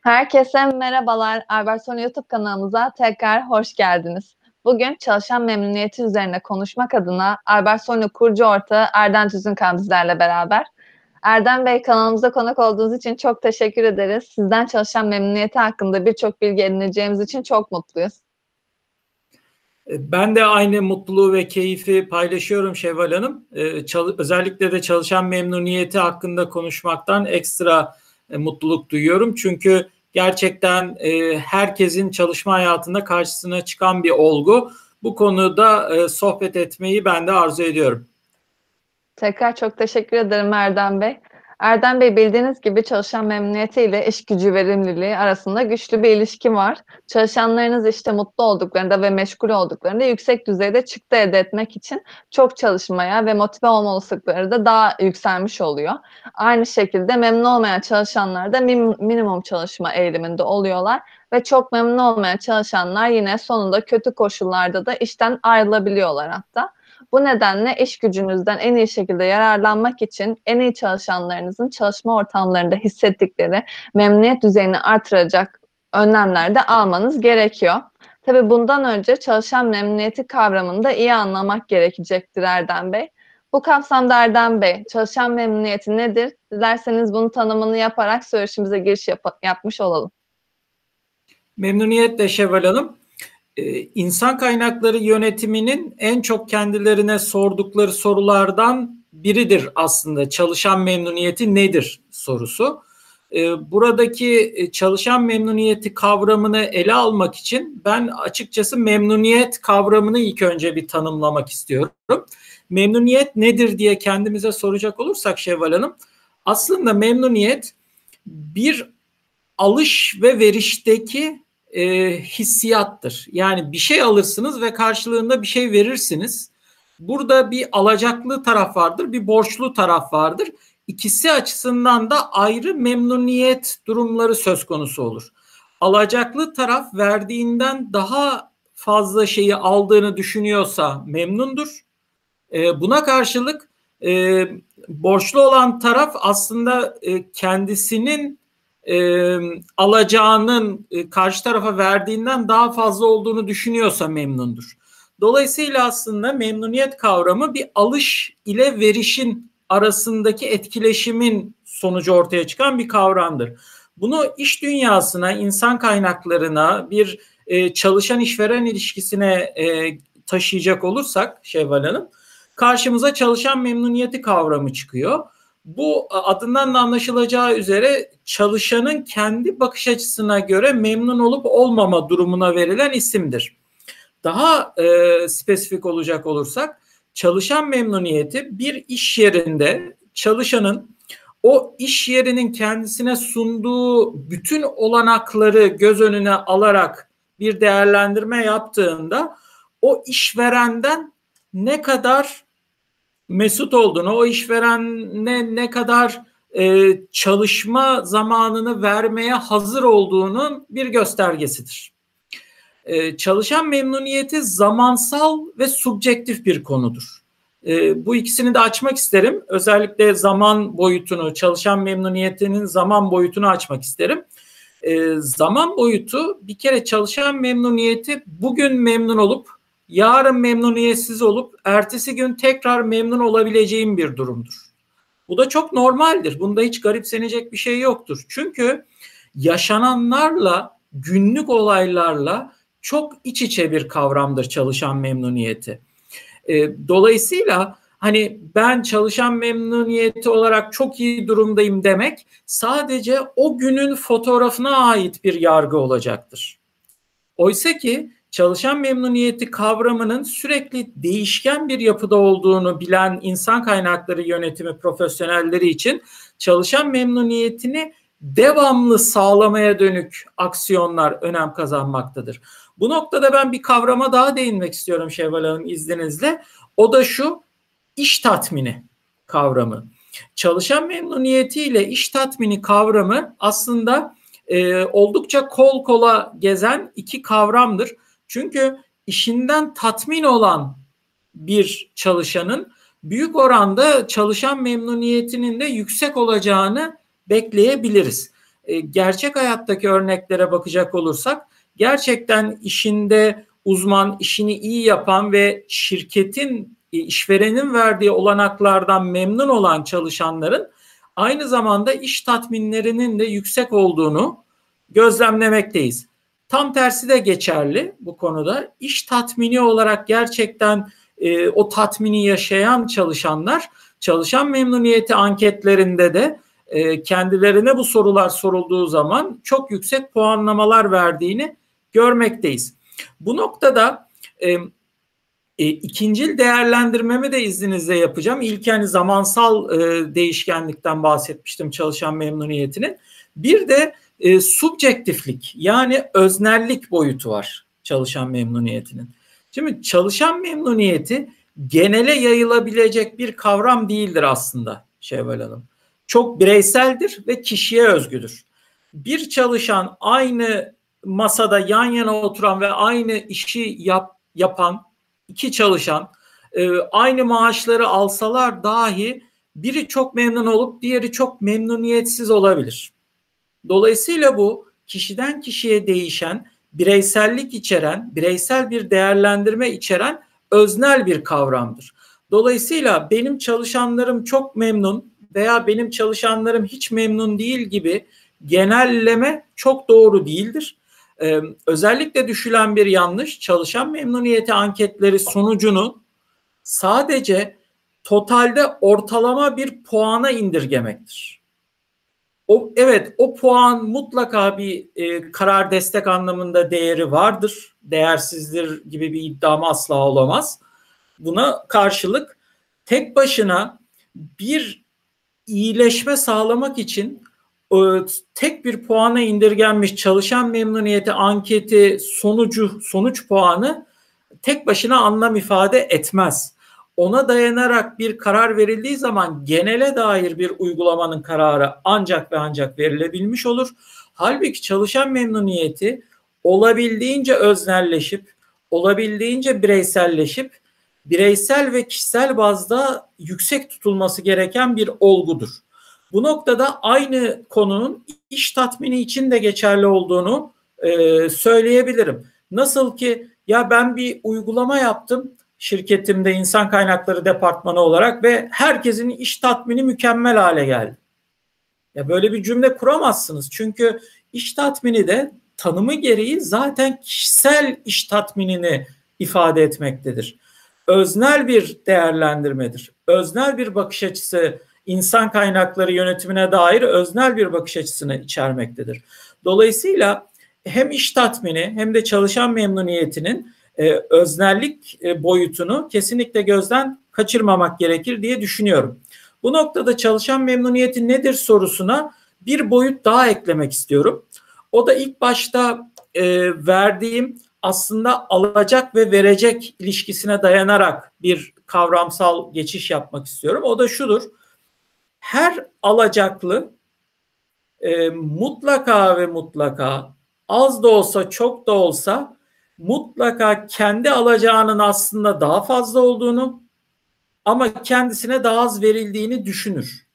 Herkese merhabalar. Alberson YouTube kanalımıza tekrar hoş geldiniz. Bugün çalışan memnuniyeti üzerine konuşmak adına Alberson kurucu ortağı Erdem Tüzünkan bizlerle beraber. Erdem Bey kanalımıza konuk olduğunuz için çok teşekkür ederiz. Sizden çalışan memnuniyeti hakkında birçok bilgi edineceğimiz için çok mutluyuz. Ben de aynı mutluluğu ve keyfi paylaşıyorum Şevval Hanım. Ee, özellikle de çalışan memnuniyeti hakkında konuşmaktan ekstra e, mutluluk duyuyorum. Çünkü gerçekten e, herkesin çalışma hayatında karşısına çıkan bir olgu. Bu konuda e, sohbet etmeyi ben de arzu ediyorum. Tekrar çok teşekkür ederim Erdem Bey. Erdem Bey bildiğiniz gibi çalışan memnuniyeti ile iş gücü verimliliği arasında güçlü bir ilişki var. Çalışanlarınız işte mutlu olduklarında ve meşgul olduklarında yüksek düzeyde çıktı elde etmek için çok çalışmaya ve motive olma olasılıkları da daha yükselmiş oluyor. Aynı şekilde memnun olmayan çalışanlar da minimum çalışma eğiliminde oluyorlar ve çok memnun olmayan çalışanlar yine sonunda kötü koşullarda da işten ayrılabiliyorlar hatta. Bu nedenle iş gücünüzden en iyi şekilde yararlanmak için en iyi çalışanlarınızın çalışma ortamlarında hissettikleri memnuniyet düzeyini artıracak önlemler de almanız gerekiyor. Tabii bundan önce çalışan memnuniyeti kavramını da iyi anlamak gerekecektir Erdem Bey. Bu kapsamda Erdem Bey, çalışan memnuniyeti nedir? Dilerseniz bunu tanımını yaparak söyleşimize giriş yap- yapmış olalım. Memnuniyetle Şevval Hanım. Ee, insan kaynakları yönetiminin en çok kendilerine sordukları sorulardan biridir aslında çalışan memnuniyeti nedir sorusu. Ee, buradaki e, çalışan memnuniyeti kavramını ele almak için ben açıkçası memnuniyet kavramını ilk önce bir tanımlamak istiyorum. Memnuniyet nedir diye kendimize soracak olursak Şevval Hanım, aslında memnuniyet bir alış ve verişteki e, hissiyattır. Yani bir şey alırsınız ve karşılığında bir şey verirsiniz. Burada bir alacaklı taraf vardır, bir borçlu taraf vardır. İkisi açısından da ayrı memnuniyet durumları söz konusu olur. Alacaklı taraf verdiğinden daha fazla şeyi aldığını düşünüyorsa memnundur. E, buna karşılık e, borçlu olan taraf aslında e, kendisinin e, alacağının e, karşı tarafa verdiğinden daha fazla olduğunu düşünüyorsa memnundur. Dolayısıyla aslında memnuniyet kavramı bir alış ile verişin arasındaki etkileşimin sonucu ortaya çıkan bir kavramdır. Bunu iş dünyasına, insan kaynaklarına, bir e, çalışan işveren ilişkisine e, taşıyacak olursak Şevval Hanım, karşımıza çalışan memnuniyeti kavramı çıkıyor. Bu adından da anlaşılacağı üzere çalışanın kendi bakış açısına göre memnun olup olmama durumuna verilen isimdir. Daha e, spesifik olacak olursak çalışan memnuniyeti bir iş yerinde çalışanın o iş yerinin kendisine sunduğu bütün olanakları göz önüne alarak bir değerlendirme yaptığında o işverenden ne kadar mesut olduğunu, o işverene ne kadar e, çalışma zamanını vermeye hazır olduğunun bir göstergesidir. E, çalışan memnuniyeti zamansal ve subjektif bir konudur. E, bu ikisini de açmak isterim. Özellikle zaman boyutunu, çalışan memnuniyetinin zaman boyutunu açmak isterim. E, zaman boyutu bir kere çalışan memnuniyeti bugün memnun olup yarın memnuniyetsiz olup ertesi gün tekrar memnun olabileceğim bir durumdur. Bu da çok normaldir. Bunda hiç garipsenecek bir şey yoktur. Çünkü yaşananlarla, günlük olaylarla çok iç içe bir kavramdır çalışan memnuniyeti. E, dolayısıyla hani ben çalışan memnuniyeti olarak çok iyi durumdayım demek sadece o günün fotoğrafına ait bir yargı olacaktır. Oysa ki çalışan memnuniyeti kavramının sürekli değişken bir yapıda olduğunu bilen insan kaynakları yönetimi profesyonelleri için çalışan memnuniyetini devamlı sağlamaya dönük aksiyonlar önem kazanmaktadır. Bu noktada ben bir kavrama daha değinmek istiyorum Şevval Hanım izninizle. O da şu iş tatmini kavramı. Çalışan memnuniyetiyle iş tatmini kavramı aslında e, oldukça kol kola gezen iki kavramdır. Çünkü işinden tatmin olan bir çalışanın büyük oranda çalışan memnuniyetinin de yüksek olacağını bekleyebiliriz. e, gerçek hayattaki örneklere bakacak olursak gerçekten işinde uzman, işini iyi yapan ve şirketin e, işverenin verdiği olanaklardan memnun olan çalışanların aynı zamanda iş tatminlerinin de yüksek olduğunu gözlemlemekteyiz. Tam tersi de geçerli bu konuda. İş tatmini olarak gerçekten e, o tatmini yaşayan çalışanlar çalışan memnuniyeti anketlerinde de e, kendilerine bu sorular sorulduğu zaman çok yüksek puanlamalar verdiğini görmekteyiz. Bu noktada e, e, ikincil değerlendirmemi de izninizle yapacağım. İlk hani zamansal e, değişkenlikten bahsetmiştim çalışan memnuniyetinin. Bir de e, subjektiflik yani öznellik boyutu var çalışan memnuniyetinin. Şimdi çalışan memnuniyeti genele yayılabilecek bir kavram değildir aslında Şevval Hanım. Çok bireyseldir ve kişiye özgüdür. Bir çalışan aynı masada yan yana oturan ve aynı işi yap, yapan iki çalışan e, aynı maaşları alsalar dahi biri çok memnun olup diğeri çok memnuniyetsiz olabilir. Dolayısıyla bu kişiden kişiye değişen, bireysellik içeren, bireysel bir değerlendirme içeren öznel bir kavramdır. Dolayısıyla benim çalışanlarım çok memnun veya benim çalışanlarım hiç memnun değil gibi genelleme çok doğru değildir. Ee, özellikle düşülen bir yanlış çalışan memnuniyeti anketleri sonucunu sadece totalde ortalama bir puana indirgemektir. O evet o puan mutlaka bir e, karar destek anlamında değeri vardır. Değersizdir gibi bir iddiam asla olamaz. Buna karşılık tek başına bir iyileşme sağlamak için e, tek bir puana indirgenmiş çalışan memnuniyeti anketi sonucu sonuç puanı tek başına anlam ifade etmez. Ona dayanarak bir karar verildiği zaman genele dair bir uygulamanın kararı ancak ve ancak verilebilmiş olur. Halbuki çalışan memnuniyeti olabildiğince öznelleşip, olabildiğince bireyselleşip, bireysel ve kişisel bazda yüksek tutulması gereken bir olgudur. Bu noktada aynı konunun iş tatmini için de geçerli olduğunu e, söyleyebilirim. Nasıl ki ya ben bir uygulama yaptım şirketimde insan kaynakları departmanı olarak ve herkesin iş tatmini mükemmel hale geldi. Ya böyle bir cümle kuramazsınız. Çünkü iş tatmini de tanımı gereği zaten kişisel iş tatminini ifade etmektedir. Öznel bir değerlendirmedir. Öznel bir bakış açısı insan kaynakları yönetimine dair öznel bir bakış açısını içermektedir. Dolayısıyla hem iş tatmini hem de çalışan memnuniyetinin e, öznellik e, boyutunu kesinlikle gözden kaçırmamak gerekir diye düşünüyorum. Bu noktada çalışan memnuniyeti nedir sorusuna bir boyut daha eklemek istiyorum. O da ilk başta e, verdiğim aslında alacak ve verecek ilişkisine dayanarak bir kavramsal geçiş yapmak istiyorum. O da şudur her alacaklı e, mutlaka ve mutlaka az da olsa çok da olsa mutlaka kendi alacağının aslında daha fazla olduğunu ama kendisine daha az verildiğini düşünür.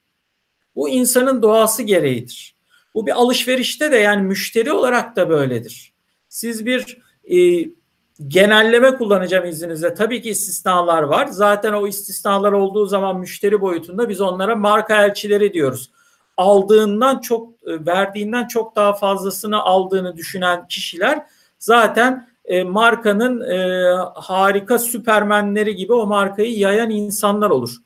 Bu insanın doğası gereğidir. Bu bir alışverişte de yani müşteri olarak da böyledir. Siz bir e, genelleme kullanacağım izninizle. Tabii ki istisnalar var. Zaten o istisnalar olduğu zaman müşteri boyutunda biz onlara marka elçileri diyoruz. Aldığından çok, e, verdiğinden çok daha fazlasını aldığını düşünen kişiler zaten e, markanın e, harika süpermenleri gibi o markayı yayan insanlar olur.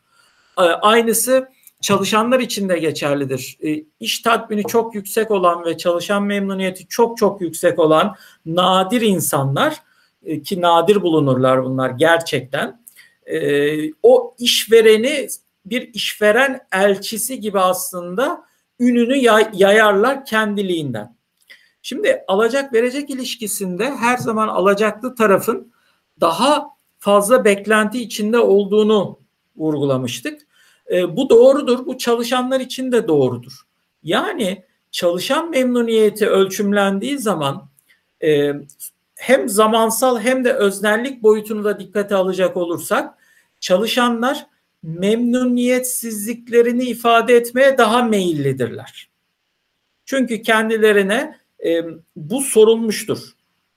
E, aynısı çalışanlar için de geçerlidir. E, iş tatmini çok yüksek olan ve çalışan memnuniyeti çok çok yüksek olan nadir insanlar e, ki nadir bulunurlar bunlar gerçekten. E, o işvereni bir işveren elçisi gibi aslında ününü yayarlar kendiliğinden. Şimdi alacak verecek ilişkisinde her zaman alacaklı tarafın daha fazla beklenti içinde olduğunu vurgulamıştık. E, bu doğrudur. Bu çalışanlar için de doğrudur. Yani çalışan memnuniyeti ölçümlendiği zaman e, hem zamansal hem de öznellik boyutunu da dikkate alacak olursak çalışanlar memnuniyetsizliklerini ifade etmeye daha meyillidirler. Çünkü kendilerine e, bu sorulmuştur.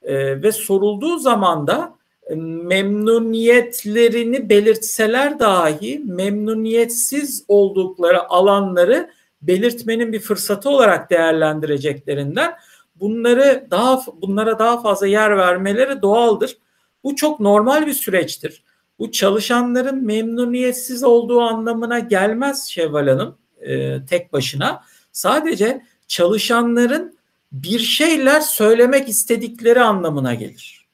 E, ve sorulduğu zaman da e, memnuniyetlerini belirtseler dahi memnuniyetsiz oldukları alanları belirtmenin bir fırsatı olarak değerlendireceklerinden bunları daha bunlara daha fazla yer vermeleri doğaldır. Bu çok normal bir süreçtir. Bu çalışanların memnuniyetsiz olduğu anlamına gelmez Şevval Hanım e, tek başına. Sadece çalışanların bir şeyler söylemek istedikleri anlamına gelir.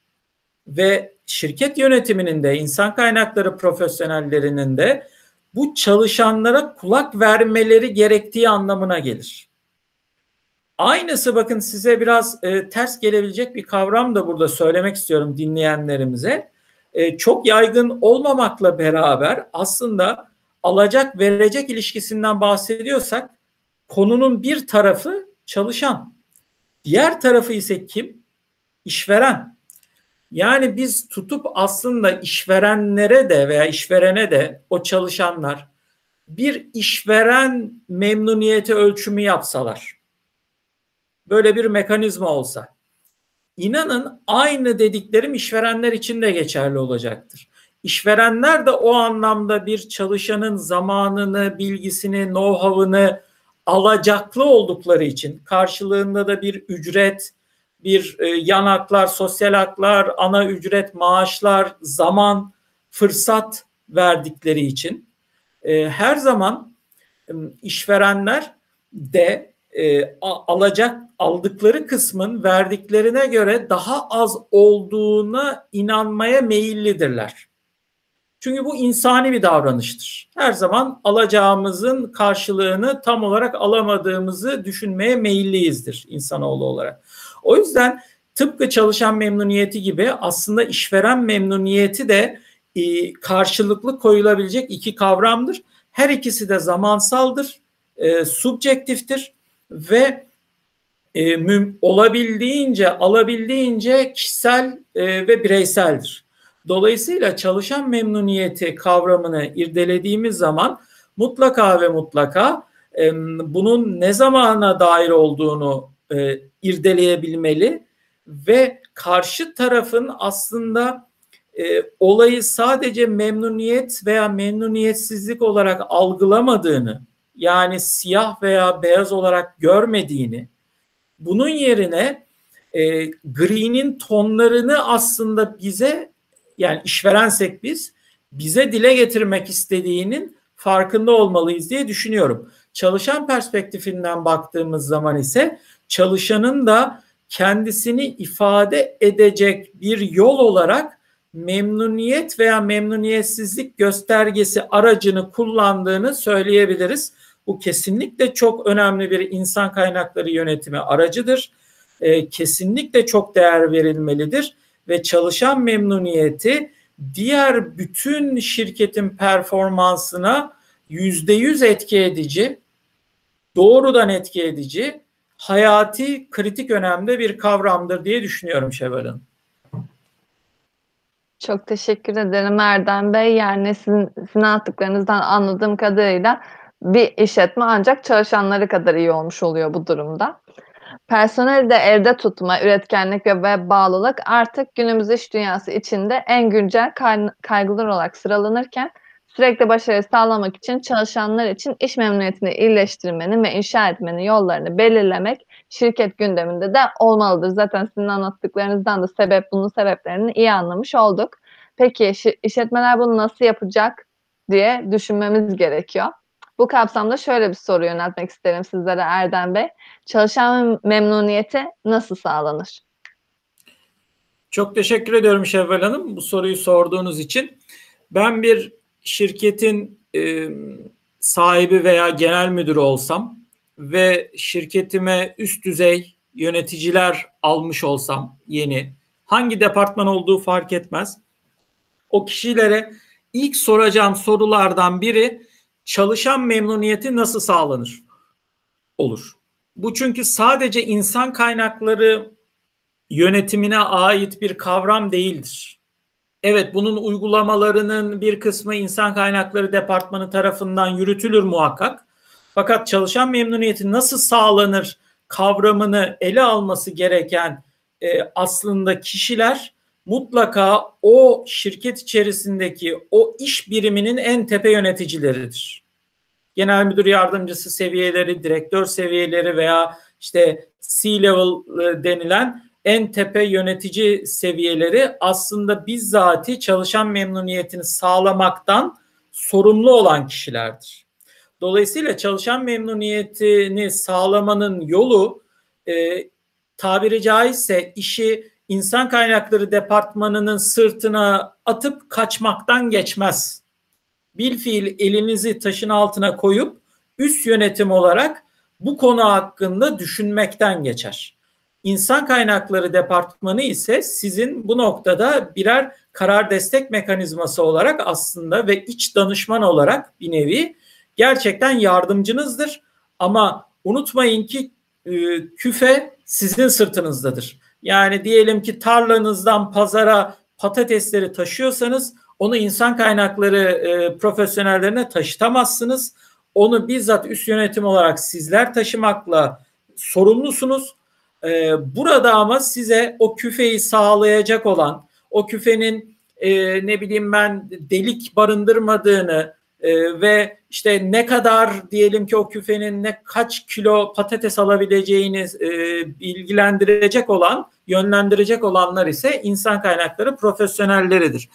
Ve şirket yönetiminin de insan kaynakları profesyonellerinin de bu çalışanlara kulak vermeleri gerektiği anlamına gelir. Aynısı bakın size biraz e, ters gelebilecek bir kavram da burada söylemek istiyorum dinleyenlerimize. E, çok yaygın olmamakla beraber aslında alacak verecek ilişkisinden bahsediyorsak konunun bir tarafı çalışan. Diğer tarafı ise kim? İşveren. Yani biz tutup aslında işverenlere de veya işverene de o çalışanlar bir işveren memnuniyeti ölçümü yapsalar. Böyle bir mekanizma olsa. İnanın aynı dediklerim işverenler için de geçerli olacaktır. İşverenler de o anlamda bir çalışanın zamanını, bilgisini, know-how'ını alacaklı oldukları için karşılığında da bir ücret, bir e, yan haklar, sosyal haklar, ana ücret, maaşlar, zaman, fırsat verdikleri için e, her zaman e, işverenler de e, alacak aldıkları kısmın verdiklerine göre daha az olduğuna inanmaya meyillidirler. Çünkü bu insani bir davranıştır. Her zaman alacağımızın karşılığını tam olarak alamadığımızı düşünmeye meyilliyizdir insanoğlu olarak. O yüzden tıpkı çalışan memnuniyeti gibi aslında işveren memnuniyeti de e, karşılıklı koyulabilecek iki kavramdır. Her ikisi de zamansaldır, e, subjektiftir ve e, müm, olabildiğince, alabildiğince kişisel e, ve bireyseldir. Dolayısıyla çalışan memnuniyeti kavramını irdelediğimiz zaman mutlaka ve mutlaka e, bunun ne zamana dair olduğunu e, irdeleyebilmeli ve karşı tarafın aslında e, olayı sadece memnuniyet veya memnuniyetsizlik olarak algılamadığını yani siyah veya beyaz olarak görmediğini bunun yerine e, gri'nin tonlarını aslında bize yani işverensek biz bize dile getirmek istediğinin farkında olmalıyız diye düşünüyorum. Çalışan perspektifinden baktığımız zaman ise çalışanın da kendisini ifade edecek bir yol olarak memnuniyet veya memnuniyetsizlik göstergesi aracını kullandığını söyleyebiliriz. Bu kesinlikle çok önemli bir insan kaynakları yönetimi aracıdır. E, kesinlikle çok değer verilmelidir ve çalışan memnuniyeti diğer bütün şirketin performansına yüzde yüz etki edici, doğrudan etki edici, hayati, kritik önemde bir kavramdır diye düşünüyorum Şevval. Çok teşekkür ederim Erdem Bey. Yani sizin, sizin anlattıklarınızdan anladığım kadarıyla bir işletme ancak çalışanları kadar iyi olmuş oluyor bu durumda. Personeli de evde tutma, üretkenlik ve bağlılık artık günümüz iş dünyası içinde en güncel kaygılar olarak sıralanırken sürekli başarı sağlamak için çalışanlar için iş memnuniyetini iyileştirmenin ve inşa etmenin yollarını belirlemek şirket gündeminde de olmalıdır. Zaten sizin anlattıklarınızdan da sebep bunun sebeplerini iyi anlamış olduk. Peki işletmeler bunu nasıl yapacak diye düşünmemiz gerekiyor. Bu kapsamda şöyle bir soru yöneltmek isterim sizlere Erdem Bey. Çalışan memnuniyeti nasıl sağlanır? Çok teşekkür ediyorum Şevval Hanım bu soruyu sorduğunuz için. Ben bir şirketin e, sahibi veya genel müdürü olsam ve şirketime üst düzey yöneticiler almış olsam yeni hangi departman olduğu fark etmez. O kişilere ilk soracağım sorulardan biri çalışan memnuniyeti nasıl sağlanır? Olur. Bu çünkü sadece insan kaynakları yönetimine ait bir kavram değildir. Evet bunun uygulamalarının bir kısmı insan kaynakları departmanı tarafından yürütülür muhakkak. Fakat çalışan memnuniyeti nasıl sağlanır kavramını ele alması gereken e, aslında kişiler mutlaka o şirket içerisindeki o iş biriminin en tepe yöneticileridir. Genel müdür yardımcısı seviyeleri, direktör seviyeleri veya işte C-level e, denilen en tepe yönetici seviyeleri aslında bizzati çalışan memnuniyetini sağlamaktan sorumlu olan kişilerdir. Dolayısıyla çalışan memnuniyetini sağlamanın yolu e, tabiri caizse işi insan kaynakları departmanının sırtına atıp kaçmaktan geçmez. Bil fiil elinizi taşın altına koyup üst yönetim olarak bu konu hakkında düşünmekten geçer. İnsan kaynakları departmanı ise sizin bu noktada birer karar destek mekanizması olarak aslında ve iç danışman olarak bir nevi gerçekten yardımcınızdır. Ama unutmayın ki e, küfe sizin sırtınızdadır. Yani diyelim ki tarlanızdan pazara patatesleri taşıyorsanız onu insan kaynakları e, profesyonellerine taşıtamazsınız. Onu bizzat üst yönetim olarak sizler taşımakla sorumlusunuz. E, burada ama size o küfeyi sağlayacak olan, o küfenin e, ne bileyim ben delik barındırmadığını e, ve işte ne kadar diyelim ki o küfenin ne kaç kilo patates alabileceğini e, bilgilendirecek olan, yönlendirecek olanlar ise insan kaynakları profesyonelleridir.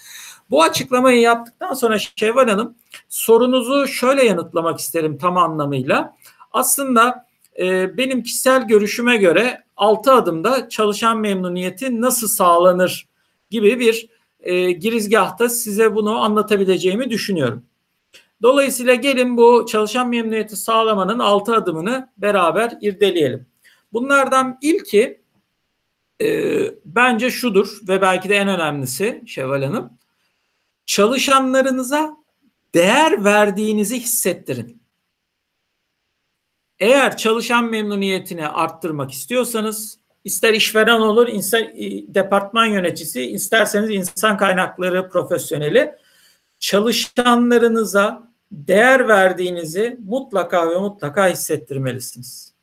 Bu açıklamayı yaptıktan sonra Şevval Hanım sorunuzu şöyle yanıtlamak isterim tam anlamıyla. Aslında e, benim kişisel görüşüme göre 6 adımda çalışan memnuniyeti nasıl sağlanır gibi bir e, girizgahta size bunu anlatabileceğimi düşünüyorum. Dolayısıyla gelin bu çalışan memnuniyeti sağlamanın 6 adımını beraber irdeleyelim. Bunlardan ilki e, bence şudur ve belki de en önemlisi Şevval Hanım. Çalışanlarınıza değer verdiğinizi hissettirin. Eğer çalışan memnuniyetini arttırmak istiyorsanız ister işveren olur, ister e, departman yöneticisi, isterseniz insan kaynakları profesyoneli çalışanlarınıza değer verdiğinizi mutlaka ve mutlaka hissettirmelisiniz.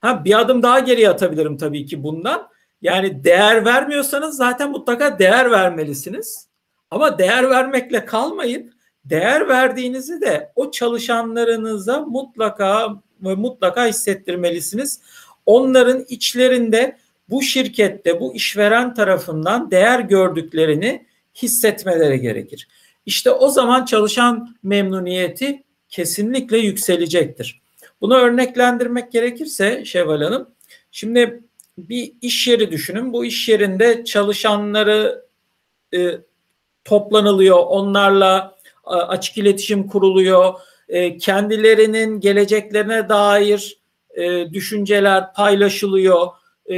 Ha bir adım daha geriye atabilirim tabii ki bundan. Yani değer vermiyorsanız zaten mutlaka değer vermelisiniz. Ama değer vermekle kalmayın. Değer verdiğinizi de o çalışanlarınıza mutlaka ve mutlaka hissettirmelisiniz. Onların içlerinde bu şirkette, bu işveren tarafından değer gördüklerini hissetmeleri gerekir. İşte o zaman çalışan memnuniyeti kesinlikle yükselecektir. Bunu örneklendirmek gerekirse Şevval Hanım, şimdi bir iş yeri düşünün. Bu iş yerinde çalışanları e, toplanılıyor, onlarla e, açık iletişim kuruluyor, e, kendilerinin geleceklerine dair e, düşünceler paylaşılıyor,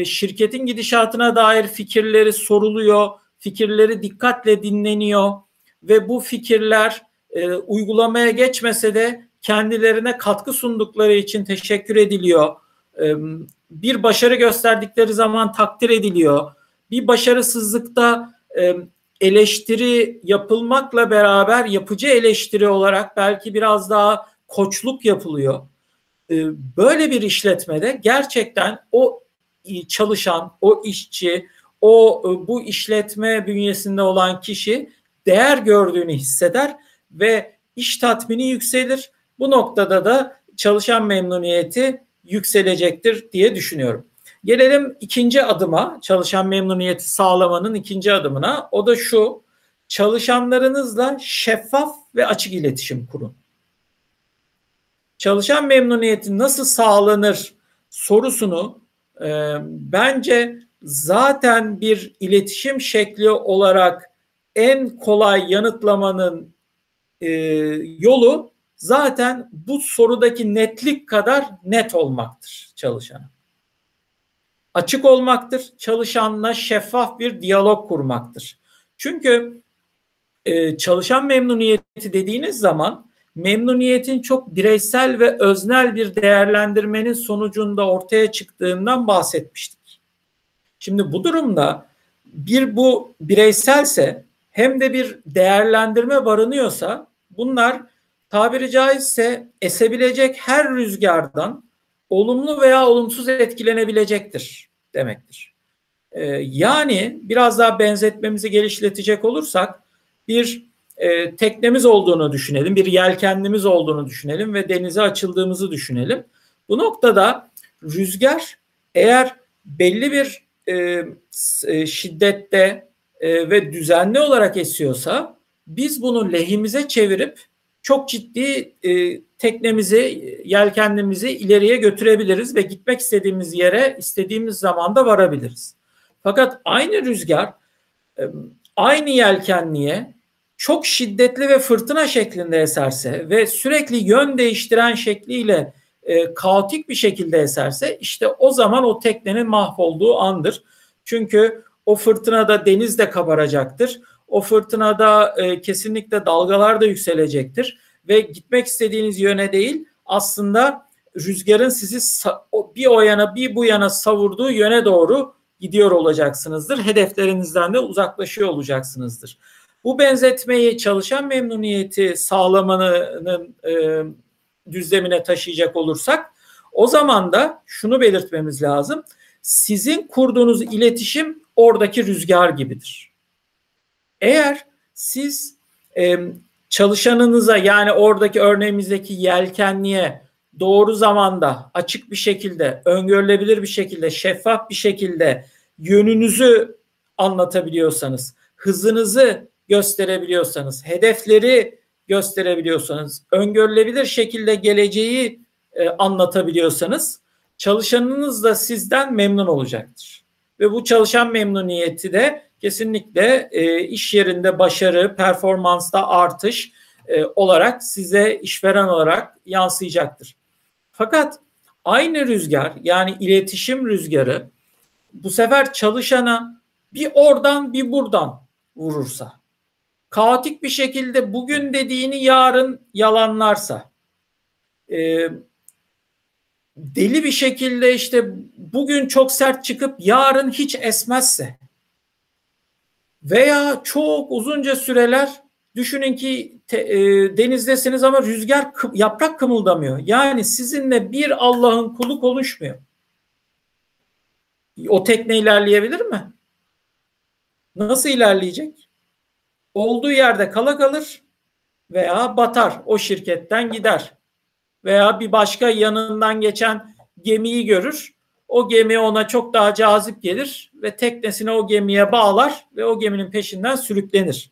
şirketin gidişatına dair fikirleri soruluyor, fikirleri dikkatle dinleniyor ve bu fikirler uygulamaya geçmese de kendilerine katkı sundukları için teşekkür ediliyor. Bir başarı gösterdikleri zaman takdir ediliyor. Bir başarısızlıkta eleştiri yapılmakla beraber yapıcı eleştiri olarak belki biraz daha koçluk yapılıyor. E, böyle bir işletmede gerçekten o çalışan, o işçi, o e, bu işletme bünyesinde olan kişi değer gördüğünü hisseder ve iş tatmini yükselir. Bu noktada da çalışan memnuniyeti yükselecektir diye düşünüyorum. Gelelim ikinci adıma, çalışan memnuniyeti sağlamanın ikinci adımına. O da şu, çalışanlarınızla şeffaf ve açık iletişim kurun. Çalışan memnuniyeti nasıl sağlanır sorusunu e, bence zaten bir iletişim şekli olarak en kolay yanıtlamanın e, yolu zaten bu sorudaki netlik kadar net olmaktır çalışana. Açık olmaktır, çalışanla şeffaf bir diyalog kurmaktır. Çünkü e, çalışan memnuniyeti dediğiniz zaman memnuniyetin çok bireysel ve öznel bir değerlendirmenin sonucunda ortaya çıktığından bahsetmiştik. Şimdi bu durumda bir bu bireyselse hem de bir değerlendirme barınıyorsa bunlar tabiri caizse esebilecek her rüzgardan olumlu veya olumsuz etkilenebilecektir demektir. Ee, yani biraz daha benzetmemizi geliştirecek olursak bir e, teknemiz olduğunu düşünelim, bir yelkenlimiz olduğunu düşünelim ve denize açıldığımızı düşünelim. Bu noktada rüzgar eğer belli bir e, e, şiddette e, ve düzenli olarak esiyorsa biz bunu lehimize çevirip çok ciddi teknemizi, yelkenlimizi ileriye götürebiliriz ve gitmek istediğimiz yere istediğimiz zamanda varabiliriz. Fakat aynı rüzgar e, aynı yelkenliğe çok şiddetli ve fırtına şeklinde eserse ve sürekli yön değiştiren şekliyle e, kaotik bir şekilde eserse işte o zaman o teknenin mahvolduğu andır. Çünkü o fırtınada deniz de kabaracaktır. O fırtınada e, kesinlikle dalgalar da yükselecektir ve gitmek istediğiniz yöne değil aslında rüzgarın sizi bir o yana bir bu yana savurduğu yöne doğru gidiyor olacaksınızdır. Hedeflerinizden de uzaklaşıyor olacaksınızdır. Bu benzetmeyi çalışan memnuniyeti sağlamanın e, düzlemine taşıyacak olursak o zaman da şunu belirtmemiz lazım. Sizin kurduğunuz iletişim oradaki rüzgar gibidir. Eğer siz e, çalışanınıza yani oradaki örneğimizdeki yelkenliğe doğru zamanda açık bir şekilde, öngörülebilir bir şekilde, şeffaf bir şekilde yönünüzü anlatabiliyorsanız, hızınızı gösterebiliyorsanız, hedefleri gösterebiliyorsanız, öngörülebilir şekilde geleceği e, anlatabiliyorsanız çalışanınız da sizden memnun olacaktır. Ve bu çalışan memnuniyeti de kesinlikle e, iş yerinde başarı, performansta artış e, olarak size işveren olarak yansıyacaktır. Fakat aynı rüzgar yani iletişim rüzgarı bu sefer çalışana bir oradan bir buradan vurursa kaotik bir şekilde bugün dediğini yarın yalanlarsa e, deli bir şekilde işte bugün çok sert çıkıp yarın hiç esmezse veya çok uzunca süreler düşünün ki te, e, denizdesiniz ama rüzgar yaprak kımıldamıyor. Yani sizinle bir Allah'ın kulu konuşmuyor. O tekne ilerleyebilir mi? Nasıl ilerleyecek? Olduğu yerde kala kalır veya batar. O şirketten gider. Veya bir başka yanından geçen gemiyi görür. O gemi ona çok daha cazip gelir ve teknesini o gemiye bağlar ve o geminin peşinden sürüklenir.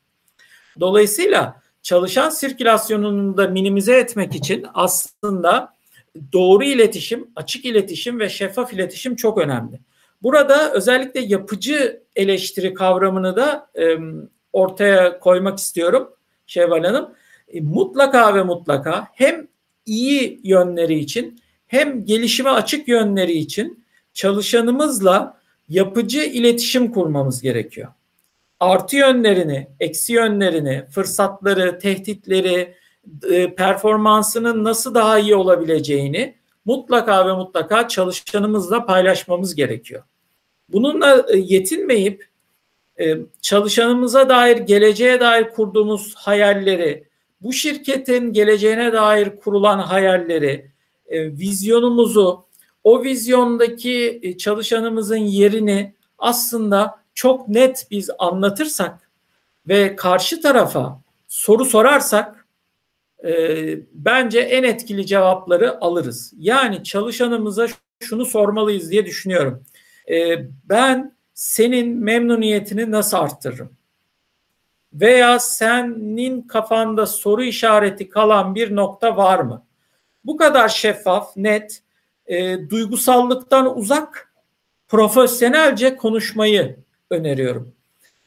Dolayısıyla çalışan sirkülasyonunu da minimize etmek için aslında doğru iletişim, açık iletişim ve şeffaf iletişim çok önemli. Burada özellikle yapıcı eleştiri kavramını da e, ortaya koymak istiyorum Şevval Hanım. E, mutlaka ve mutlaka hem iyi yönleri için hem gelişime açık yönleri için çalışanımızla yapıcı iletişim kurmamız gerekiyor. Artı yönlerini, eksi yönlerini, fırsatları, tehditleri, e, performansının nasıl daha iyi olabileceğini mutlaka ve mutlaka çalışanımızla paylaşmamız gerekiyor. Bununla e, yetinmeyip e, çalışanımıza dair, geleceğe dair kurduğumuz hayalleri, bu şirketin geleceğine dair kurulan hayalleri, vizyonumuzu, o vizyondaki çalışanımızın yerini aslında çok net biz anlatırsak ve karşı tarafa soru sorarsak e, bence en etkili cevapları alırız. Yani çalışanımıza şunu sormalıyız diye düşünüyorum. E, ben senin memnuniyetini nasıl arttırırım? Veya senin kafanda soru işareti kalan bir nokta var mı? Bu kadar şeffaf, net, e, duygusallıktan uzak, profesyonelce konuşmayı öneriyorum.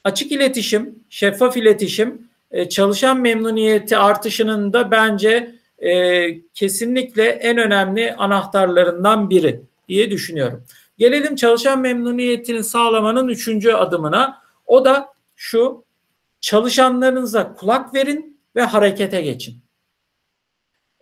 Açık iletişim, şeffaf iletişim, e, çalışan memnuniyeti artışının da bence e, kesinlikle en önemli anahtarlarından biri diye düşünüyorum. Gelelim çalışan memnuniyetini sağlamanın üçüncü adımına. O da şu, çalışanlarınıza kulak verin ve harekete geçin.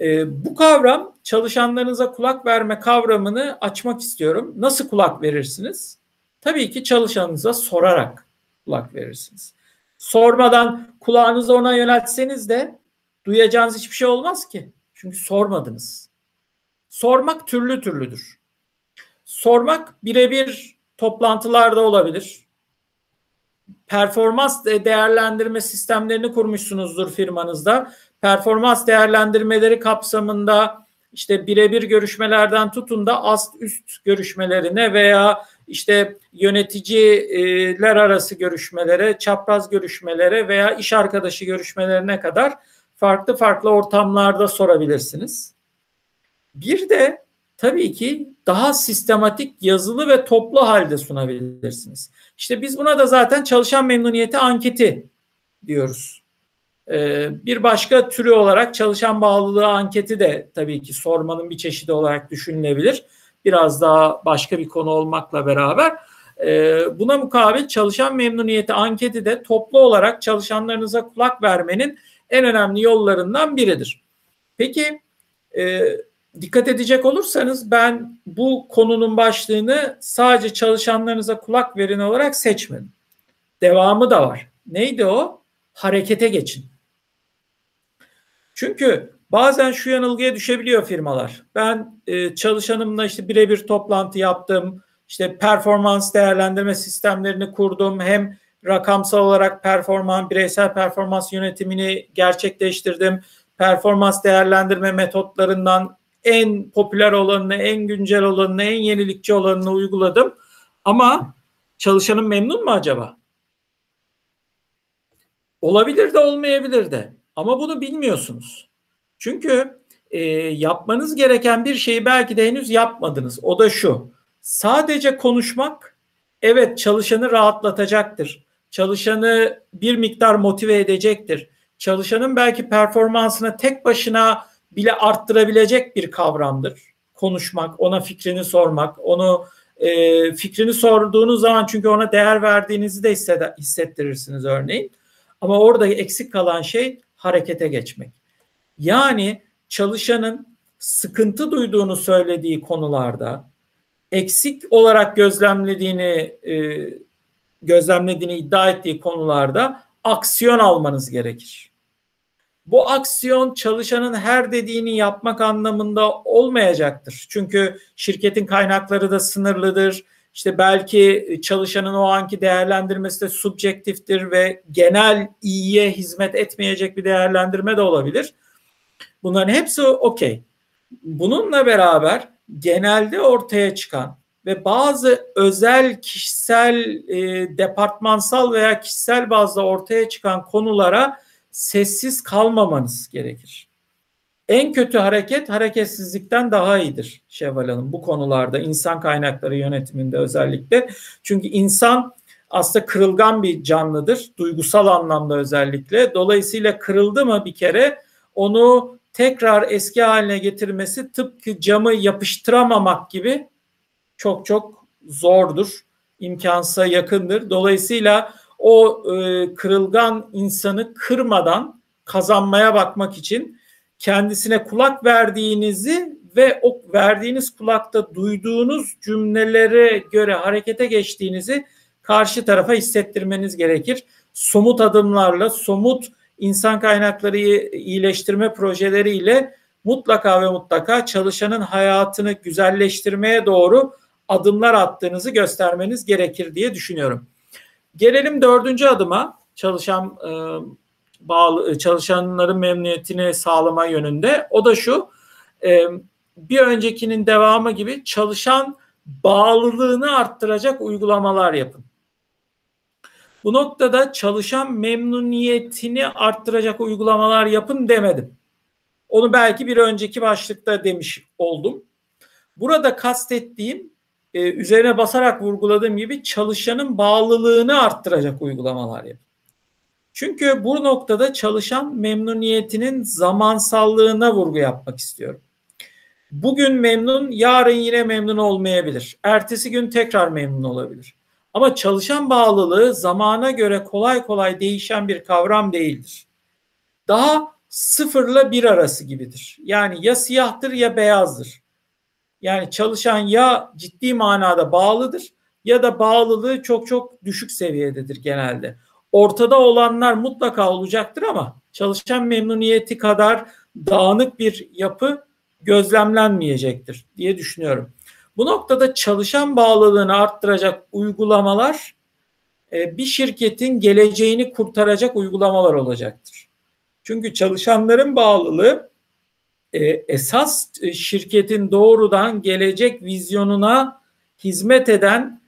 E, bu kavram çalışanlarınıza kulak verme kavramını açmak istiyorum. Nasıl kulak verirsiniz? Tabii ki çalışanınıza sorarak kulak verirsiniz. Sormadan kulağınızı ona yöneltseniz de duyacağınız hiçbir şey olmaz ki. Çünkü sormadınız. Sormak türlü türlüdür. Sormak birebir toplantılarda olabilir. Performans değerlendirme sistemlerini kurmuşsunuzdur firmanızda. Performans değerlendirmeleri kapsamında işte birebir görüşmelerden tutun da ast üst görüşmelerine veya işte yöneticiler arası görüşmelere, çapraz görüşmelere veya iş arkadaşı görüşmelerine kadar farklı farklı ortamlarda sorabilirsiniz. Bir de tabii ki daha sistematik yazılı ve toplu halde sunabilirsiniz. İşte biz buna da zaten çalışan memnuniyeti anketi diyoruz. Ee, bir başka türü olarak çalışan bağlılığı anketi de tabii ki sormanın bir çeşidi olarak düşünülebilir. Biraz daha başka bir konu olmakla beraber. Ee, buna mukabil çalışan memnuniyeti anketi de toplu olarak çalışanlarınıza kulak vermenin en önemli yollarından biridir. Peki e, dikkat edecek olursanız ben bu konunun başlığını sadece çalışanlarınıza kulak verin olarak seçmedim. Devamı da var. Neydi o? Harekete geçin. Çünkü bazen şu yanılgıya düşebiliyor firmalar. Ben e, çalışanımla işte birebir toplantı yaptım. İşte performans değerlendirme sistemlerini kurdum. Hem rakamsal olarak performans, bireysel performans yönetimini gerçekleştirdim. Performans değerlendirme metotlarından en popüler olanını, en güncel olanını, en yenilikçi olanını uyguladım. Ama çalışanım memnun mu acaba? Olabilir de olmayabilir de. Ama bunu bilmiyorsunuz. Çünkü e, yapmanız gereken bir şeyi belki de henüz yapmadınız. O da şu. Sadece konuşmak evet çalışanı rahatlatacaktır. Çalışanı bir miktar motive edecektir. Çalışanın belki performansını tek başına bile arttırabilecek bir kavramdır. Konuşmak, ona fikrini sormak, onu e, fikrini sorduğunuz zaman çünkü ona değer verdiğinizi de hissettirirsiniz örneğin. Ama orada eksik kalan şey harekete geçmek. Yani çalışanın sıkıntı duyduğunu söylediği konularda eksik olarak gözlemlediğini e, gözlemlediğini iddia ettiği konularda aksiyon almanız gerekir. Bu aksiyon çalışanın her dediğini yapmak anlamında olmayacaktır. Çünkü şirketin kaynakları da sınırlıdır. İşte belki çalışanın o anki değerlendirmesi de subjektiftir ve genel iyiye hizmet etmeyecek bir değerlendirme de olabilir. Bunların hepsi okey. Bununla beraber genelde ortaya çıkan ve bazı özel kişisel e, departmansal veya kişisel bazda ortaya çıkan konulara sessiz kalmamanız gerekir. En kötü hareket hareketsizlikten daha iyidir Şevval Hanım bu konularda insan kaynakları yönetiminde özellikle. Çünkü insan aslında kırılgan bir canlıdır duygusal anlamda özellikle. Dolayısıyla kırıldı mı bir kere onu tekrar eski haline getirmesi tıpkı camı yapıştıramamak gibi çok çok zordur. imkansa yakındır. Dolayısıyla o e, kırılgan insanı kırmadan kazanmaya bakmak için kendisine kulak verdiğinizi ve o verdiğiniz kulakta duyduğunuz cümlelere göre harekete geçtiğinizi karşı tarafa hissettirmeniz gerekir. Somut adımlarla, somut insan kaynakları iyileştirme projeleriyle mutlaka ve mutlaka çalışanın hayatını güzelleştirmeye doğru adımlar attığınızı göstermeniz gerekir diye düşünüyorum. Gelelim dördüncü adıma çalışan e, bağlı çalışanların memnuniyetini sağlama yönünde. O da şu e, bir öncekinin devamı gibi çalışan bağlılığını arttıracak uygulamalar yapın. Bu noktada çalışan memnuniyetini arttıracak uygulamalar yapın demedim. Onu belki bir önceki başlıkta demiş oldum. Burada kastettiğim e, üzerine basarak vurguladığım gibi çalışanın bağlılığını arttıracak uygulamalar yapın. Çünkü bu noktada çalışan memnuniyetinin zamansallığına vurgu yapmak istiyorum. Bugün memnun, yarın yine memnun olmayabilir. Ertesi gün tekrar memnun olabilir. Ama çalışan bağlılığı zamana göre kolay kolay değişen bir kavram değildir. Daha sıfırla bir arası gibidir. Yani ya siyahtır ya beyazdır. Yani çalışan ya ciddi manada bağlıdır ya da bağlılığı çok çok düşük seviyededir genelde. Ortada olanlar mutlaka olacaktır ama çalışan memnuniyeti kadar dağınık bir yapı gözlemlenmeyecektir diye düşünüyorum. Bu noktada çalışan bağlılığını arttıracak uygulamalar e, bir şirketin geleceğini kurtaracak uygulamalar olacaktır. Çünkü çalışanların bağlılığı e, esas e, şirketin doğrudan gelecek vizyonuna hizmet eden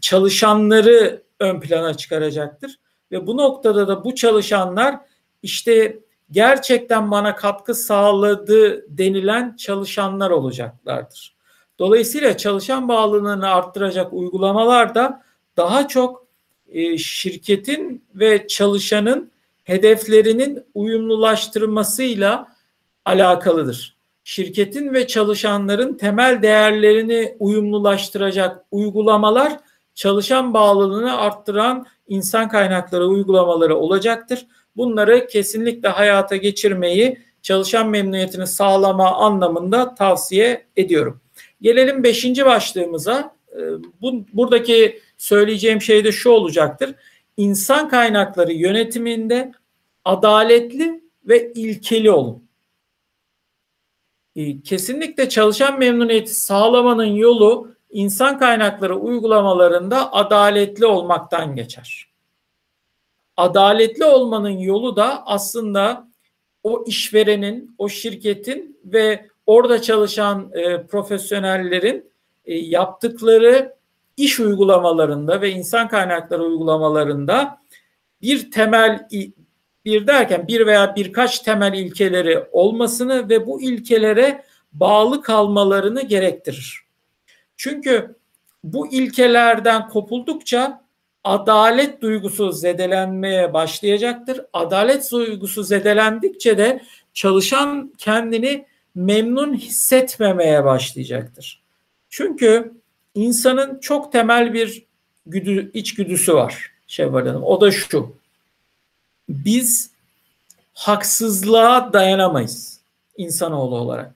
çalışanları ön plana çıkaracaktır. Ve bu noktada da bu çalışanlar işte gerçekten bana katkı sağladı denilen çalışanlar olacaklardır. Dolayısıyla çalışan bağlılığını arttıracak uygulamalar da daha çok e, şirketin ve çalışanın hedeflerinin uyumlulaştırmasıyla alakalıdır. Şirketin ve çalışanların temel değerlerini uyumlulaştıracak uygulamalar çalışan bağlılığını arttıran insan kaynakları uygulamaları olacaktır. Bunları kesinlikle hayata geçirmeyi çalışan memnuniyetini sağlama anlamında tavsiye ediyorum. Gelelim beşinci başlığımıza. Ee, bu, buradaki söyleyeceğim şey de şu olacaktır. İnsan kaynakları yönetiminde adaletli ve ilkeli olun. Ee, kesinlikle çalışan memnuniyeti sağlamanın yolu insan kaynakları uygulamalarında adaletli olmaktan geçer. Adaletli olmanın yolu da aslında o işverenin, o şirketin ve orada çalışan e, profesyonellerin e, yaptıkları iş uygulamalarında ve insan kaynakları uygulamalarında bir temel bir derken bir veya birkaç temel ilkeleri olmasını ve bu ilkelere bağlı kalmalarını gerektirir. Çünkü bu ilkelerden kopuldukça adalet duygusu zedelenmeye başlayacaktır. Adalet duygusu zedelendikçe de çalışan kendini memnun hissetmemeye başlayacaktır. Çünkü insanın çok temel bir güdü, içgüdüsü var Şevval Hanım. O da şu. Biz haksızlığa dayanamayız insanoğlu olarak.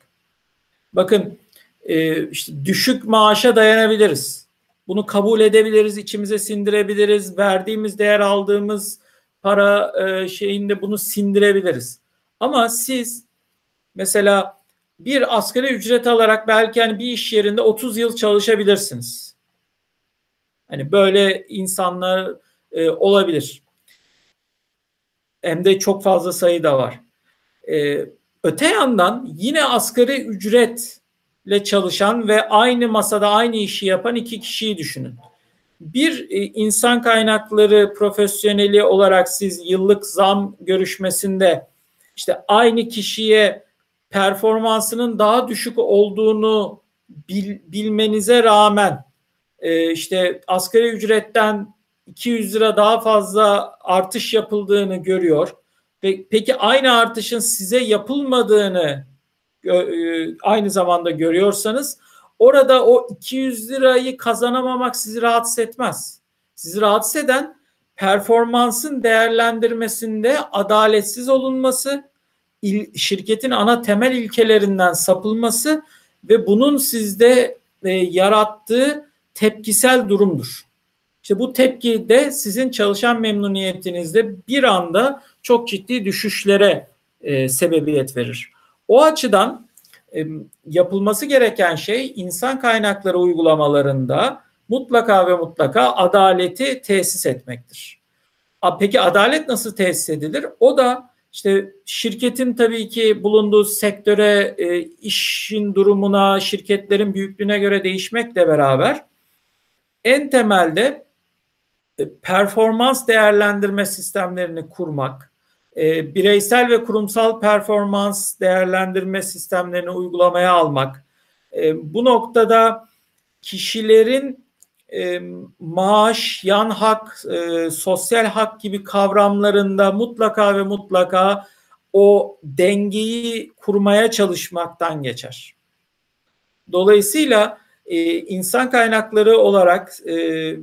Bakın e, işte düşük maaşa dayanabiliriz. Bunu kabul edebiliriz, içimize sindirebiliriz. Verdiğimiz, değer aldığımız para e, şeyinde bunu sindirebiliriz. Ama siz mesela bir asgari ücret alarak belki hani bir iş yerinde 30 yıl çalışabilirsiniz. Hani böyle insanlar e, olabilir. Hem de çok fazla sayı da var. E, öte yandan yine asgari ücretle çalışan ve aynı masada aynı işi yapan iki kişiyi düşünün. Bir e, insan kaynakları profesyoneli olarak siz yıllık zam görüşmesinde işte aynı kişiye performansının daha düşük olduğunu bil, bilmenize rağmen e, işte asgari ücretten 200 lira daha fazla artış yapıldığını görüyor. Peki aynı artışın size yapılmadığını aynı zamanda görüyorsanız orada o 200 lirayı kazanamamak sizi rahatsız etmez. Sizi rahatsız eden performansın değerlendirmesinde adaletsiz olunması şirketin ana temel ilkelerinden sapılması ve bunun sizde e, yarattığı tepkisel durumdur. İşte bu tepki de sizin çalışan memnuniyetinizde bir anda çok ciddi düşüşlere e, sebebiyet verir. O açıdan yapılması gereken şey insan kaynakları uygulamalarında mutlaka ve mutlaka adaleti tesis etmektir. Peki adalet nasıl tesis edilir? O da işte şirketin tabii ki bulunduğu sektöre, e, işin durumuna, şirketlerin büyüklüğüne göre değişmekle beraber en temelde e, performans değerlendirme sistemlerini kurmak, e, bireysel ve kurumsal performans değerlendirme sistemlerini uygulamaya almak, e, bu noktada kişilerin e, maaş, yan hak, e, sosyal hak gibi kavramlarında mutlaka ve mutlaka o dengeyi kurmaya çalışmaktan geçer. Dolayısıyla e, insan kaynakları olarak e,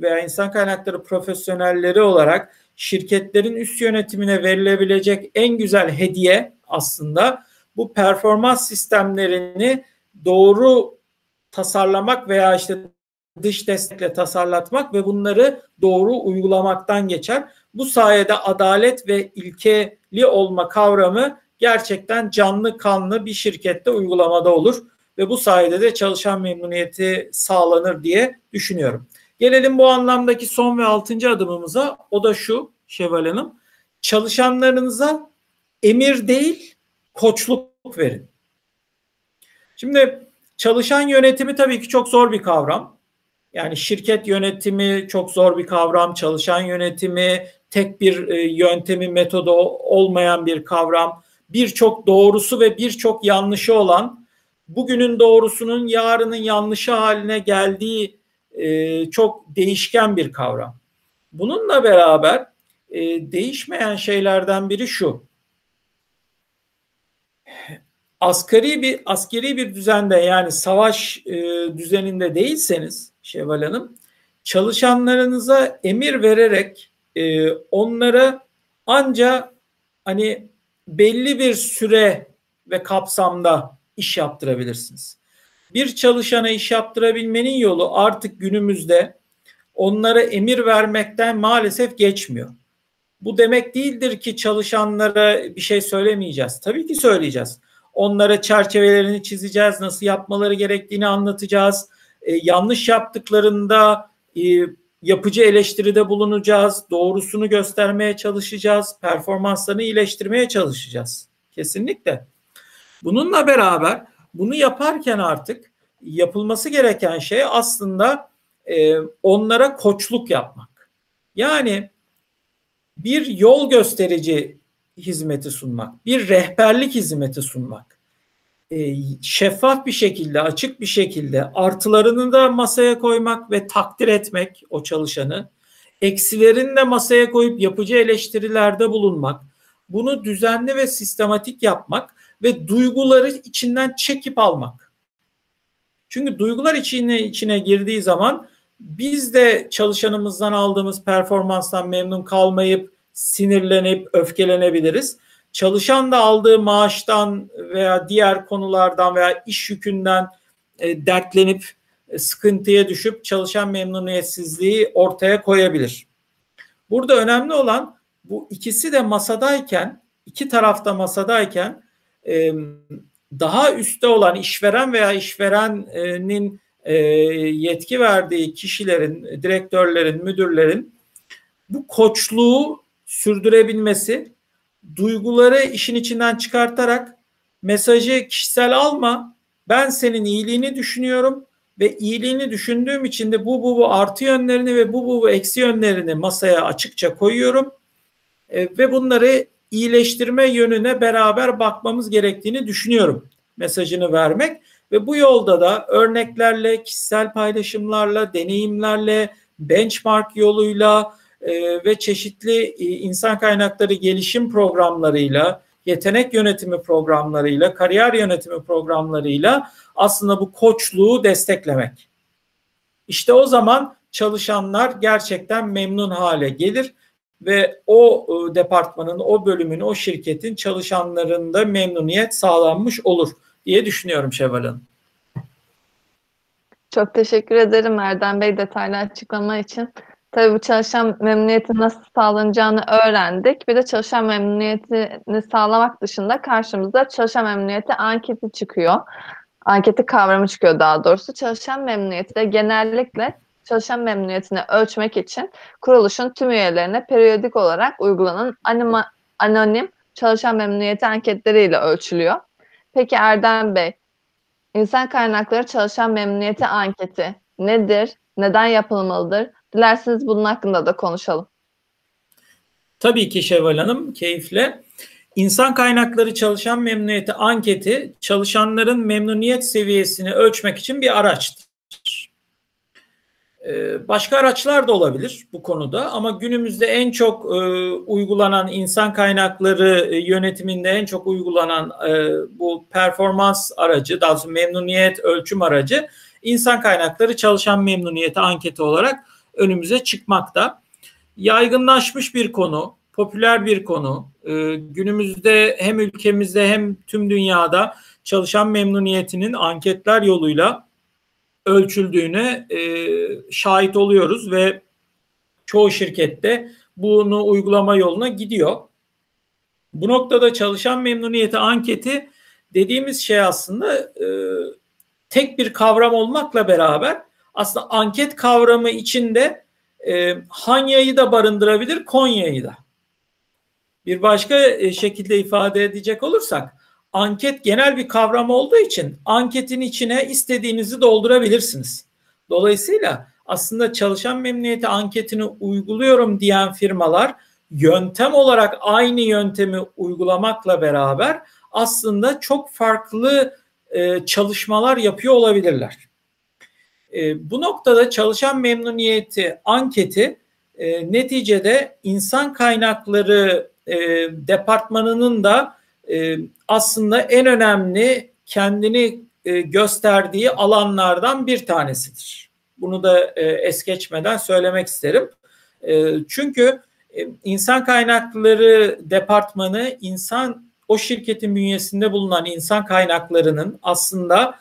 veya insan kaynakları profesyonelleri olarak şirketlerin üst yönetimine verilebilecek en güzel hediye aslında bu performans sistemlerini doğru tasarlamak veya işte dış destekle tasarlatmak ve bunları doğru uygulamaktan geçer. Bu sayede adalet ve ilkeli olma kavramı gerçekten canlı kanlı bir şirkette uygulamada olur ve bu sayede de çalışan memnuniyeti sağlanır diye düşünüyorum. Gelelim bu anlamdaki son ve altıncı adımımıza. O da şu Şevval Hanım. Çalışanlarınıza emir değil koçluk verin. Şimdi çalışan yönetimi tabii ki çok zor bir kavram. Yani şirket yönetimi çok zor bir kavram. Çalışan yönetimi tek bir e, yöntemi, metodu olmayan bir kavram. Birçok doğrusu ve birçok yanlışı olan, bugünün doğrusunun yarının yanlışı haline geldiği e, çok değişken bir kavram. Bununla beraber e, değişmeyen şeylerden biri şu. Asgari bir askeri bir düzende yani savaş e, düzeninde değilseniz Şevval Hanım çalışanlarınıza emir vererek e, onlara anca hani belli bir süre ve kapsamda iş yaptırabilirsiniz. Bir çalışana iş yaptırabilmenin yolu artık günümüzde onlara emir vermekten maalesef geçmiyor. Bu demek değildir ki çalışanlara bir şey söylemeyeceğiz. Tabii ki söyleyeceğiz. Onlara çerçevelerini çizeceğiz, nasıl yapmaları gerektiğini anlatacağız. E, yanlış yaptıklarında e, yapıcı eleştiride bulunacağız, doğrusunu göstermeye çalışacağız, performanslarını iyileştirmeye çalışacağız. Kesinlikle. Bununla beraber bunu yaparken artık yapılması gereken şey aslında e, onlara koçluk yapmak. Yani bir yol gösterici hizmeti sunmak, bir rehberlik hizmeti sunmak. E, şeffaf bir şekilde, açık bir şekilde artılarını da masaya koymak ve takdir etmek o çalışanı. Eksilerini de masaya koyup yapıcı eleştirilerde bulunmak. Bunu düzenli ve sistematik yapmak ve duyguları içinden çekip almak. Çünkü duygular içine içine girdiği zaman biz de çalışanımızdan aldığımız performanstan memnun kalmayıp sinirlenip öfkelenebiliriz. Çalışan da aldığı maaştan veya diğer konulardan veya iş yükünden e, dertlenip e, sıkıntıya düşüp çalışan memnuniyetsizliği ortaya koyabilir. Burada önemli olan bu ikisi de masadayken, iki tarafta masadayken daha üstte olan işveren veya işverenin yetki verdiği kişilerin, direktörlerin, müdürlerin bu koçluğu sürdürebilmesi, duyguları işin içinden çıkartarak mesajı kişisel alma, ben senin iyiliğini düşünüyorum ve iyiliğini düşündüğüm için de bu bu bu artı yönlerini ve bu bu bu eksi yönlerini masaya açıkça koyuyorum ve bunları iyileştirme yönüne beraber bakmamız gerektiğini düşünüyorum mesajını vermek ve bu yolda da örneklerle, kişisel paylaşımlarla, deneyimlerle, benchmark yoluyla e, ve çeşitli e, insan kaynakları gelişim programlarıyla, yetenek yönetimi programlarıyla, kariyer yönetimi programlarıyla aslında bu koçluğu desteklemek. İşte o zaman çalışanlar gerçekten memnun hale gelir ve o e, departmanın, o bölümün, o şirketin çalışanlarında memnuniyet sağlanmış olur diye düşünüyorum Şevval Hanım. Çok teşekkür ederim Erdem Bey detaylı açıklama için. Tabii bu çalışan memnuniyeti nasıl sağlanacağını öğrendik. Bir de çalışan memnuniyetini sağlamak dışında karşımıza çalışan memnuniyeti anketi çıkıyor. Anketi kavramı çıkıyor daha doğrusu. Çalışan memnuniyeti de genellikle çalışan memnuniyetini ölçmek için kuruluşun tüm üyelerine periyodik olarak uygulanan anima, anonim çalışan memnuniyeti anketleriyle ölçülüyor. Peki Erdem Bey, insan kaynakları çalışan memnuniyeti anketi nedir? Neden yapılmalıdır? Dilerseniz bunun hakkında da konuşalım. Tabii ki Şevval Hanım, keyifle. İnsan kaynakları çalışan memnuniyeti anketi çalışanların memnuniyet seviyesini ölçmek için bir araçtır. Ee, başka araçlar da olabilir bu konuda ama günümüzde en çok e, uygulanan insan kaynakları e, yönetiminde en çok uygulanan e, bu performans aracı, daha doğrusu memnuniyet ölçüm aracı insan kaynakları çalışan memnuniyeti anketi olarak önümüze çıkmakta. Yaygınlaşmış bir konu, popüler bir konu. Günümüzde hem ülkemizde hem tüm dünyada çalışan memnuniyetinin anketler yoluyla ölçüldüğüne e, şahit oluyoruz ve çoğu şirkette bunu uygulama yoluna gidiyor. Bu noktada çalışan memnuniyeti anketi dediğimiz şey aslında e, tek bir kavram olmakla beraber aslında anket kavramı içinde e, Hanya'yı da barındırabilir, Konya'yı da. Bir başka e, şekilde ifade edecek olursak anket genel bir kavram olduğu için anketin içine istediğinizi doldurabilirsiniz. Dolayısıyla aslında çalışan memnuniyeti anketini uyguluyorum diyen firmalar yöntem olarak aynı yöntemi uygulamakla beraber aslında çok farklı e, çalışmalar yapıyor olabilirler. E, bu noktada çalışan memnuniyeti anketi e, neticede insan kaynakları e, departmanının da e, aslında en önemli kendini e, gösterdiği alanlardan bir tanesidir. Bunu da e, es geçmeden söylemek isterim. Çünkü insan kaynakları departmanı insan o şirketin bünyesinde bulunan insan kaynaklarının aslında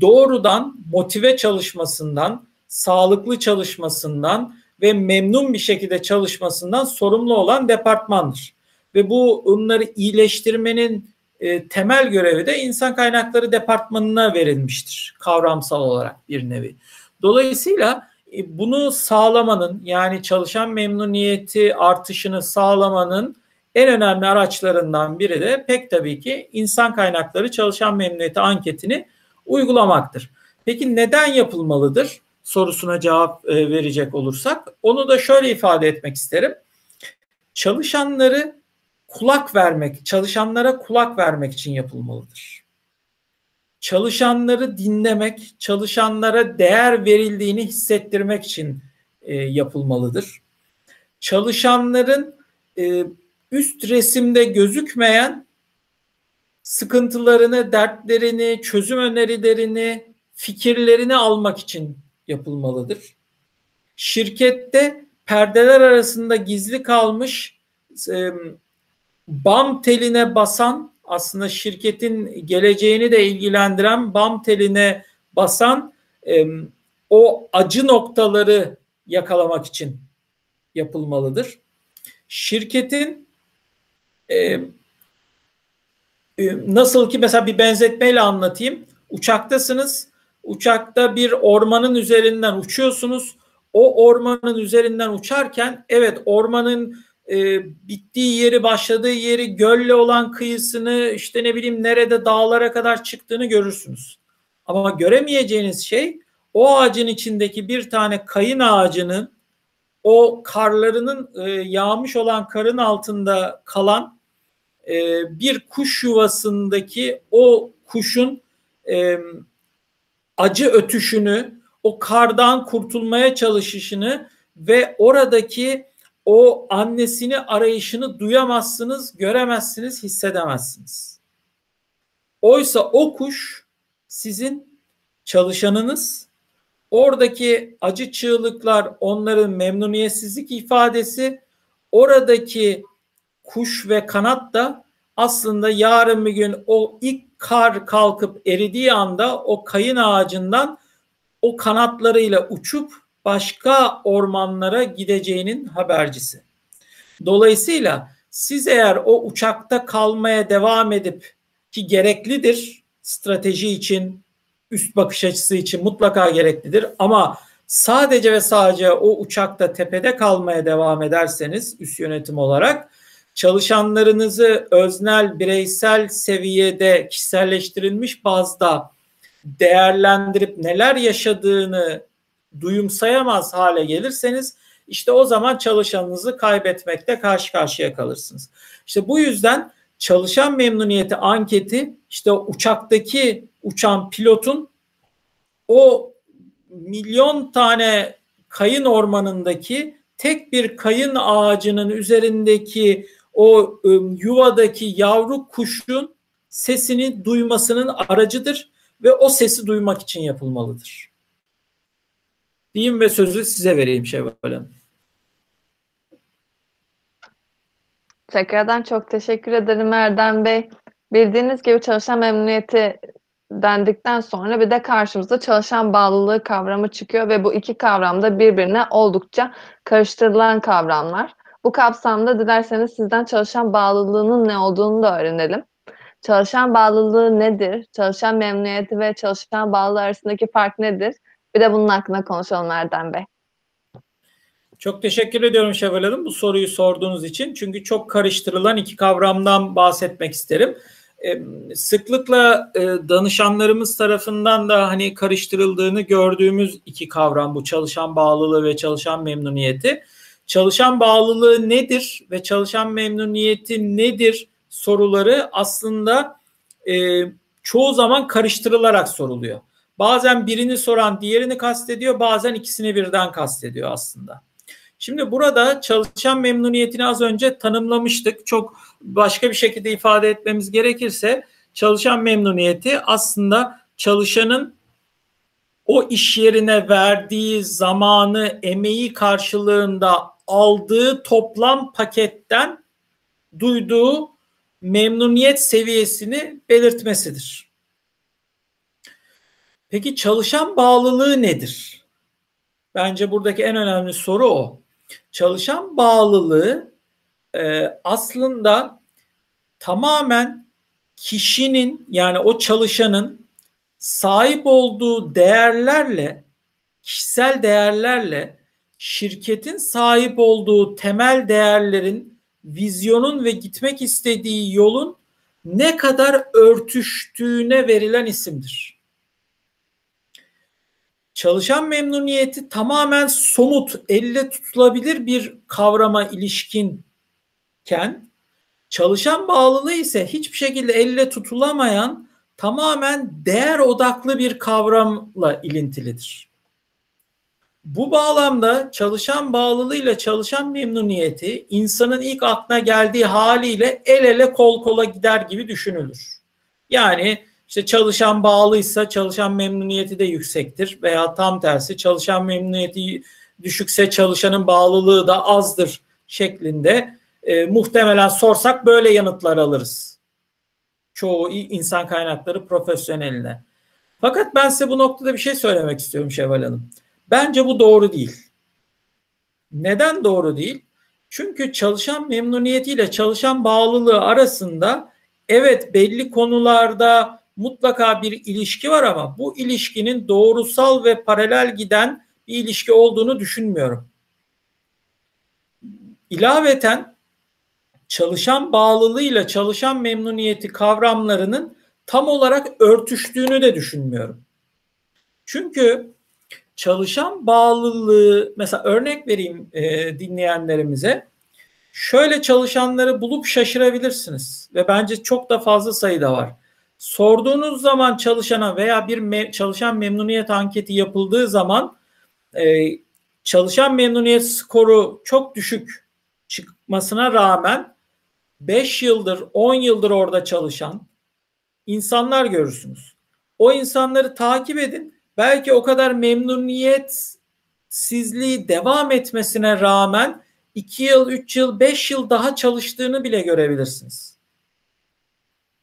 doğrudan motive çalışmasından, sağlıklı çalışmasından ve memnun bir şekilde çalışmasından sorumlu olan departmandır. Ve bu bunları iyileştirmenin e, temel görevi de insan kaynakları departmanına verilmiştir kavramsal olarak bir nevi. Dolayısıyla e, bunu sağlamanın yani çalışan memnuniyeti artışını sağlamanın en önemli araçlarından biri de pek tabii ki insan kaynakları çalışan memnuniyeti anketini uygulamaktır. Peki neden yapılmalıdır sorusuna cevap e, verecek olursak onu da şöyle ifade etmek isterim. Çalışanları kulak vermek, çalışanlara kulak vermek için yapılmalıdır. Çalışanları dinlemek, çalışanlara değer verildiğini hissettirmek için e, yapılmalıdır. Çalışanların e, üst resimde gözükmeyen sıkıntılarını, dertlerini, çözüm önerilerini, fikirlerini almak için yapılmalıdır. Şirkette perdeler arasında gizli kalmış e, BAM teline basan aslında şirketin geleceğini de ilgilendiren BAM teline basan e, o acı noktaları yakalamak için yapılmalıdır. Şirketin e, nasıl ki mesela bir benzetmeyle anlatayım. Uçaktasınız. Uçakta bir ormanın üzerinden uçuyorsunuz. O ormanın üzerinden uçarken evet ormanın e, bittiği yeri, başladığı yeri, gölle olan kıyısını, işte ne bileyim nerede dağlara kadar çıktığını görürsünüz. Ama göremeyeceğiniz şey o ağacın içindeki bir tane kayın ağacının o karlarının e, yağmış olan karın altında kalan e, bir kuş yuvasındaki o kuşun e, acı ötüşünü, o kardan kurtulmaya çalışışını ve oradaki o annesini arayışını duyamazsınız, göremezsiniz, hissedemezsiniz. Oysa o kuş sizin çalışanınız. Oradaki acı çığlıklar onların memnuniyetsizlik ifadesi. Oradaki kuş ve kanat da aslında yarın bir gün o ilk kar kalkıp eridiği anda o kayın ağacından o kanatlarıyla uçup başka ormanlara gideceğinin habercisi. Dolayısıyla siz eğer o uçakta kalmaya devam edip ki gereklidir strateji için, üst bakış açısı için mutlaka gereklidir ama sadece ve sadece o uçakta tepede kalmaya devam ederseniz üst yönetim olarak çalışanlarınızı öznel, bireysel seviyede kişiselleştirilmiş bazda değerlendirip neler yaşadığını duyumsayamaz hale gelirseniz işte o zaman çalışanınızı kaybetmekte karşı karşıya kalırsınız. İşte bu yüzden çalışan memnuniyeti anketi işte uçaktaki uçan pilotun o milyon tane kayın ormanındaki tek bir kayın ağacının üzerindeki o yuvadaki yavru kuşun sesini duymasının aracıdır ve o sesi duymak için yapılmalıdır diyeyim ve sözü size vereyim Şevval Hanım. Tekrardan çok teşekkür ederim Erdem Bey. Bildiğiniz gibi çalışan memnuniyeti dendikten sonra bir de karşımıza çalışan bağlılığı kavramı çıkıyor ve bu iki kavram da birbirine oldukça karıştırılan kavramlar. Bu kapsamda dilerseniz sizden çalışan bağlılığının ne olduğunu da öğrenelim. Çalışan bağlılığı nedir? Çalışan memnuniyeti ve çalışan bağlılığı arasındaki fark nedir? Bir de bunun hakkında konuşalım Erdem Bey. Çok teşekkür ediyorum Şevval Hanım bu soruyu sorduğunuz için. Çünkü çok karıştırılan iki kavramdan bahsetmek isterim. Ee, sıklıkla e, danışanlarımız tarafından da hani karıştırıldığını gördüğümüz iki kavram bu çalışan bağlılığı ve çalışan memnuniyeti. Çalışan bağlılığı nedir ve çalışan memnuniyeti nedir soruları aslında e, çoğu zaman karıştırılarak soruluyor. Bazen birini soran diğerini kastediyor, bazen ikisini birden kastediyor aslında. Şimdi burada çalışan memnuniyetini az önce tanımlamıştık. Çok başka bir şekilde ifade etmemiz gerekirse çalışan memnuniyeti aslında çalışanın o iş yerine verdiği zamanı, emeği karşılığında aldığı toplam paketten duyduğu memnuniyet seviyesini belirtmesidir. Peki çalışan bağlılığı nedir? Bence buradaki en önemli soru o. Çalışan bağlılığı e, aslında tamamen kişinin yani o çalışanın sahip olduğu değerlerle, kişisel değerlerle şirketin sahip olduğu temel değerlerin, vizyonun ve gitmek istediği yolun ne kadar örtüştüğüne verilen isimdir. Çalışan memnuniyeti tamamen somut, elle tutulabilir bir kavrama ilişkinken çalışan bağlılığı ise hiçbir şekilde elle tutulamayan tamamen değer odaklı bir kavramla ilintilidir. Bu bağlamda çalışan bağlılığıyla çalışan memnuniyeti insanın ilk aklına geldiği haliyle el ele kol kola gider gibi düşünülür. Yani işte çalışan bağlıysa çalışan memnuniyeti de yüksektir veya tam tersi çalışan memnuniyeti düşükse çalışanın bağlılığı da azdır şeklinde e, muhtemelen sorsak böyle yanıtlar alırız. Çoğu insan kaynakları profesyoneline. Fakat ben size bu noktada bir şey söylemek istiyorum Şevval Hanım. Bence bu doğru değil. Neden doğru değil? Çünkü çalışan memnuniyetiyle çalışan bağlılığı arasında evet belli konularda mutlaka bir ilişki var ama bu ilişkinin doğrusal ve paralel giden bir ilişki olduğunu düşünmüyorum. İlaveten çalışan bağlılığıyla çalışan memnuniyeti kavramlarının tam olarak örtüştüğünü de düşünmüyorum. Çünkü çalışan bağlılığı mesela örnek vereyim e, dinleyenlerimize. Şöyle çalışanları bulup şaşırabilirsiniz ve bence çok da fazla sayıda var. Sorduğunuz zaman çalışana veya bir me- çalışan memnuniyet anketi yapıldığı zaman e, çalışan memnuniyet skoru çok düşük çıkmasına rağmen 5 yıldır 10 yıldır orada çalışan insanlar görürsünüz. O insanları takip edin. Belki o kadar memnuniyetsizliği devam etmesine rağmen 2 yıl, 3 yıl, 5 yıl daha çalıştığını bile görebilirsiniz.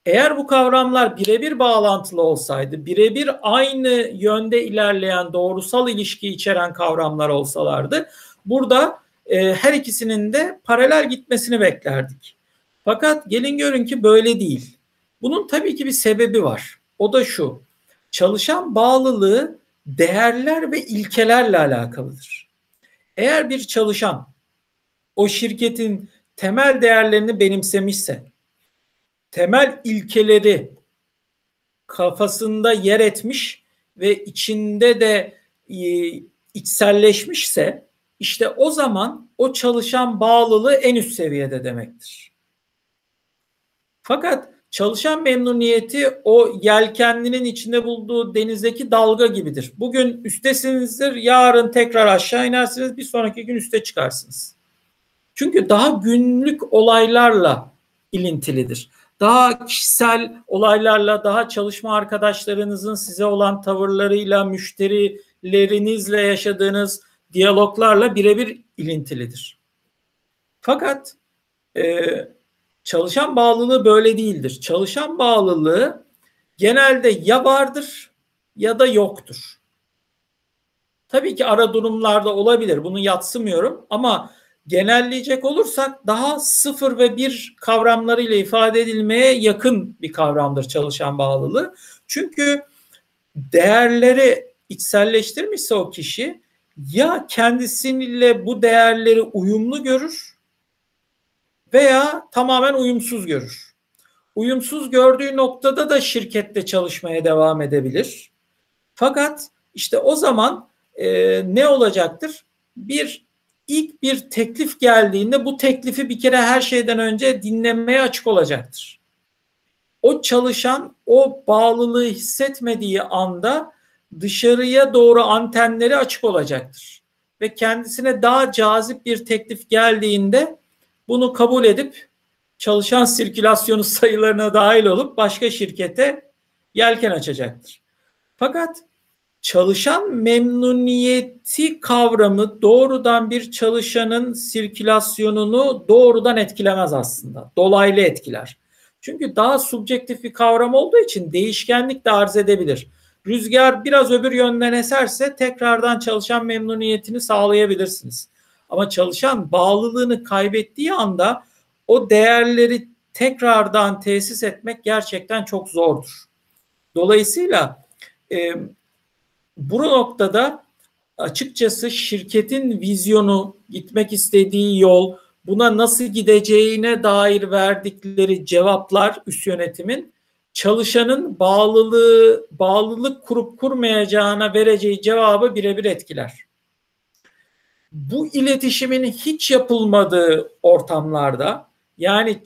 Eğer bu kavramlar birebir bağlantılı olsaydı, birebir aynı yönde ilerleyen doğrusal ilişki içeren kavramlar olsalardı, burada e, her ikisinin de paralel gitmesini beklerdik. Fakat gelin görün ki böyle değil. Bunun tabii ki bir sebebi var. O da şu. Çalışan bağlılığı değerler ve ilkelerle alakalıdır. Eğer bir çalışan o şirketin temel değerlerini benimsemişse, temel ilkeleri kafasında yer etmiş ve içinde de e, içselleşmişse işte o zaman o çalışan bağlılığı en üst seviyede demektir. Fakat çalışan memnuniyeti o yelkenlinin içinde bulduğu denizdeki dalga gibidir. Bugün üstesinizdir, yarın tekrar aşağı inersiniz, bir sonraki gün üste çıkarsınız. Çünkü daha günlük olaylarla ilintilidir. Daha kişisel olaylarla, daha çalışma arkadaşlarınızın size olan tavırlarıyla, müşterilerinizle yaşadığınız diyaloglarla birebir ilintilidir. Fakat e, çalışan bağlılığı böyle değildir. Çalışan bağlılığı genelde ya vardır ya da yoktur. Tabii ki ara durumlarda olabilir. Bunu yatsımıyorum ama genelleyecek olursak daha sıfır ve bir kavramlarıyla ifade edilmeye yakın bir kavramdır çalışan bağlılığı. Çünkü değerleri içselleştirmişse o kişi ya kendisiyle bu değerleri uyumlu görür veya tamamen uyumsuz görür. Uyumsuz gördüğü noktada da şirkette çalışmaya devam edebilir. Fakat işte o zaman e, ne olacaktır? Bir ilk bir teklif geldiğinde bu teklifi bir kere her şeyden önce dinlemeye açık olacaktır. O çalışan o bağlılığı hissetmediği anda dışarıya doğru antenleri açık olacaktır. Ve kendisine daha cazip bir teklif geldiğinde bunu kabul edip çalışan sirkülasyonu sayılarına dahil olup başka şirkete yelken açacaktır. Fakat çalışan memnuniyeti kavramı doğrudan bir çalışanın sirkülasyonunu doğrudan etkilemez aslında. Dolaylı etkiler. Çünkü daha subjektif bir kavram olduğu için değişkenlik de arz edebilir. Rüzgar biraz öbür yönden eserse tekrardan çalışan memnuniyetini sağlayabilirsiniz. Ama çalışan bağlılığını kaybettiği anda o değerleri tekrardan tesis etmek gerçekten çok zordur. Dolayısıyla e, bu noktada açıkçası şirketin vizyonu, gitmek istediği yol, buna nasıl gideceğine dair verdikleri cevaplar üst yönetimin çalışanın bağlılığı, bağlılık kurup kurmayacağına vereceği cevabı birebir etkiler. Bu iletişimin hiç yapılmadığı ortamlarda yani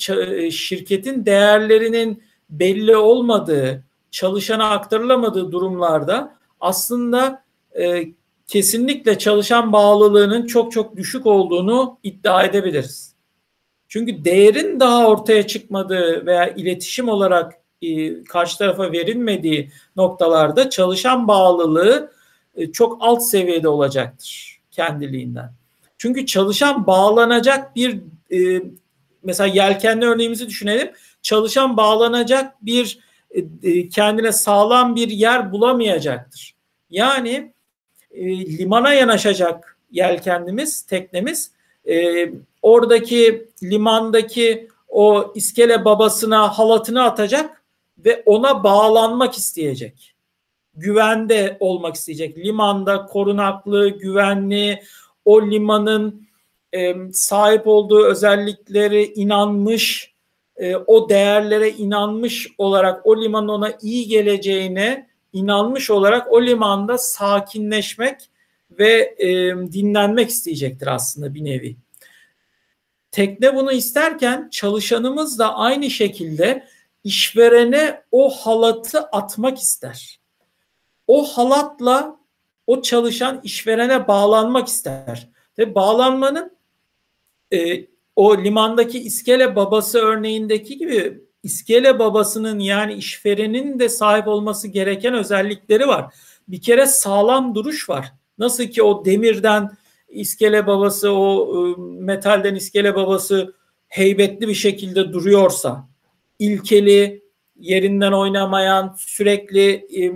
şirketin değerlerinin belli olmadığı, çalışana aktarılamadığı durumlarda aslında e, kesinlikle çalışan bağlılığının çok çok düşük olduğunu iddia edebiliriz. Çünkü değerin daha ortaya çıkmadığı veya iletişim olarak e, karşı tarafa verilmediği noktalarda çalışan bağlılığı e, çok alt seviyede olacaktır kendiliğinden. Çünkü çalışan bağlanacak bir e, mesela yelkenli örneğimizi düşünelim. Çalışan bağlanacak bir kendine sağlam bir yer bulamayacaktır. Yani e, limana yanaşacak yelkenlimiz, teknemiz e, oradaki limandaki o iskele babasına halatını atacak ve ona bağlanmak isteyecek. Güvende olmak isteyecek. Limanda korunaklı, güvenli, o limanın e, sahip olduğu özellikleri inanmış, e, o değerlere inanmış olarak o limanın iyi geleceğine inanmış olarak o limanda sakinleşmek ve e, dinlenmek isteyecektir aslında bir nevi. Tekne bunu isterken çalışanımız da aynı şekilde işverene o halatı atmak ister. O halatla o çalışan işverene bağlanmak ister. Ve bağlanmanın e, o limandaki iskele babası örneğindeki gibi iskele babasının yani işverenin de sahip olması gereken özellikleri var. Bir kere sağlam duruş var. Nasıl ki o demirden iskele babası o e, metalden iskele babası heybetli bir şekilde duruyorsa ilkeli, yerinden oynamayan, sürekli e,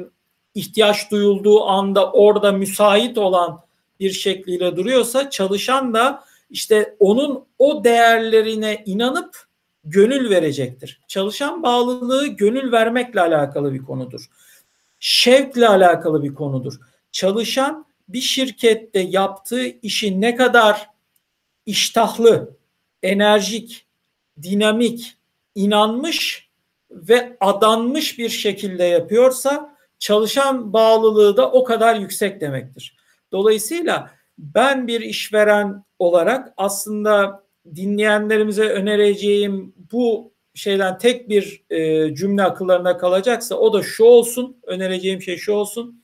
ihtiyaç duyulduğu anda orada müsait olan bir şekliyle duruyorsa çalışan da işte onun o değerlerine inanıp gönül verecektir. Çalışan bağlılığı gönül vermekle alakalı bir konudur. Şevkle alakalı bir konudur. Çalışan bir şirkette yaptığı işi ne kadar iştahlı, enerjik, dinamik, inanmış ve adanmış bir şekilde yapıyorsa çalışan bağlılığı da o kadar yüksek demektir. Dolayısıyla ben bir işveren olarak aslında dinleyenlerimize önereceğim bu şeyden tek bir e, cümle akıllarına kalacaksa o da şu olsun. Önereceğim şey şu olsun.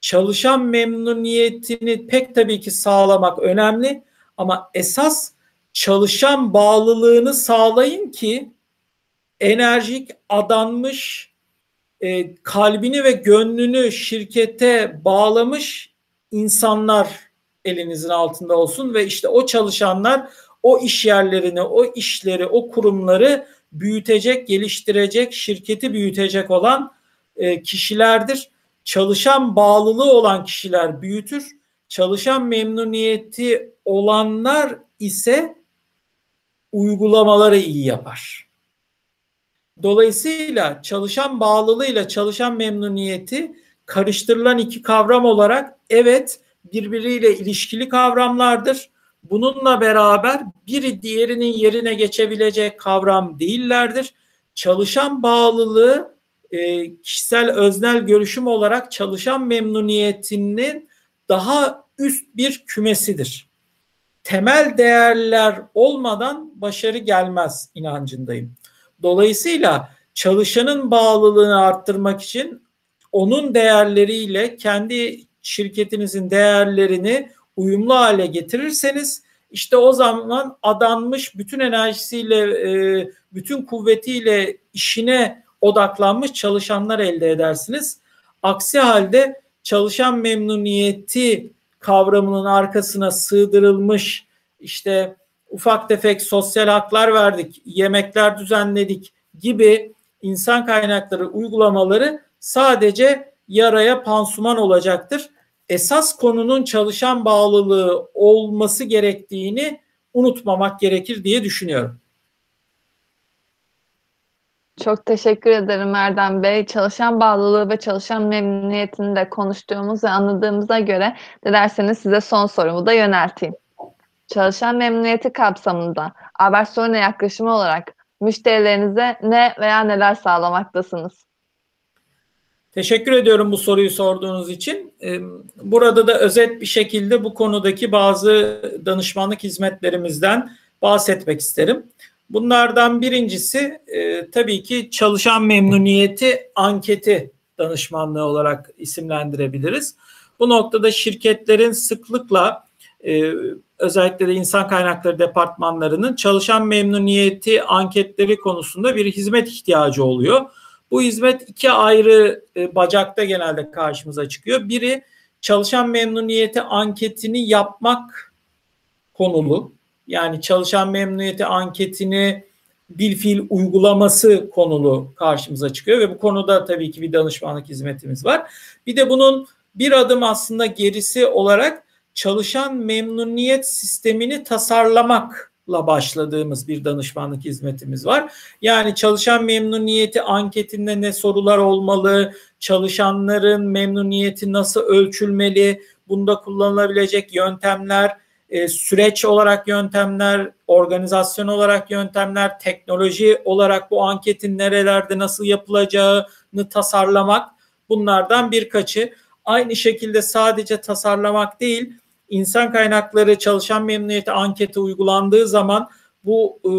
Çalışan memnuniyetini pek tabii ki sağlamak önemli ama esas çalışan bağlılığını sağlayın ki enerjik, adanmış, e, kalbini ve gönlünü şirkete bağlamış insanlar elinizin altında olsun ve işte o çalışanlar o iş yerlerini, o işleri, o kurumları büyütecek, geliştirecek, şirketi büyütecek olan e, kişilerdir. Çalışan bağlılığı olan kişiler büyütür. Çalışan memnuniyeti olanlar ise uygulamaları iyi yapar. Dolayısıyla çalışan bağlılığıyla çalışan memnuniyeti karıştırılan iki kavram olarak evet birbiriyle ilişkili kavramlardır. Bununla beraber biri diğerinin yerine geçebilecek kavram değillerdir. Çalışan bağlılığı e, kişisel öznel görüşüm olarak çalışan memnuniyetinin daha üst bir kümesidir. Temel değerler olmadan başarı gelmez inancındayım. Dolayısıyla çalışanın bağlılığını arttırmak için onun değerleriyle kendi şirketinizin değerlerini uyumlu hale getirirseniz işte o zaman adanmış bütün enerjisiyle, e, bütün kuvvetiyle işine odaklanmış çalışanlar elde edersiniz. Aksi halde çalışan memnuniyeti kavramının arkasına sığdırılmış işte ufak tefek sosyal haklar verdik, yemekler düzenledik gibi insan kaynakları uygulamaları sadece yaraya pansuman olacaktır. Esas konunun çalışan bağlılığı olması gerektiğini unutmamak gerekir diye düşünüyorum. Çok teşekkür ederim Erdem Bey. Çalışan bağlılığı ve çalışan memnuniyetini de konuştuğumuz ve anladığımıza göre dilerseniz size son sorumu da yönelteyim. Çalışan memnuniyeti kapsamında Abersoy'una yaklaşımı olarak müşterilerinize ne veya neler sağlamaktasınız? Teşekkür ediyorum bu soruyu sorduğunuz için. Burada da özet bir şekilde bu konudaki bazı danışmanlık hizmetlerimizden bahsetmek isterim. Bunlardan birincisi e, tabii ki çalışan memnuniyeti anketi danışmanlığı olarak isimlendirebiliriz. Bu noktada şirketlerin sıklıkla e, özellikle de insan kaynakları departmanlarının çalışan memnuniyeti anketleri konusunda bir hizmet ihtiyacı oluyor. Bu hizmet iki ayrı e, bacakta genelde karşımıza çıkıyor. Biri çalışan memnuniyeti anketini yapmak konulu. Yani çalışan memnuniyeti anketini bil fiil uygulaması konulu karşımıza çıkıyor ve bu konuda tabii ki bir danışmanlık hizmetimiz var. Bir de bunun bir adım aslında gerisi olarak çalışan memnuniyet sistemini tasarlamakla başladığımız bir danışmanlık hizmetimiz var. Yani çalışan memnuniyeti anketinde ne sorular olmalı, çalışanların memnuniyeti nasıl ölçülmeli, bunda kullanılabilecek yöntemler, e, süreç olarak yöntemler, organizasyon olarak yöntemler, teknoloji olarak bu anketin nerelerde nasıl yapılacağını tasarlamak bunlardan birkaçı. Aynı şekilde sadece tasarlamak değil, insan kaynakları çalışan memnuniyeti anketi uygulandığı zaman bu e,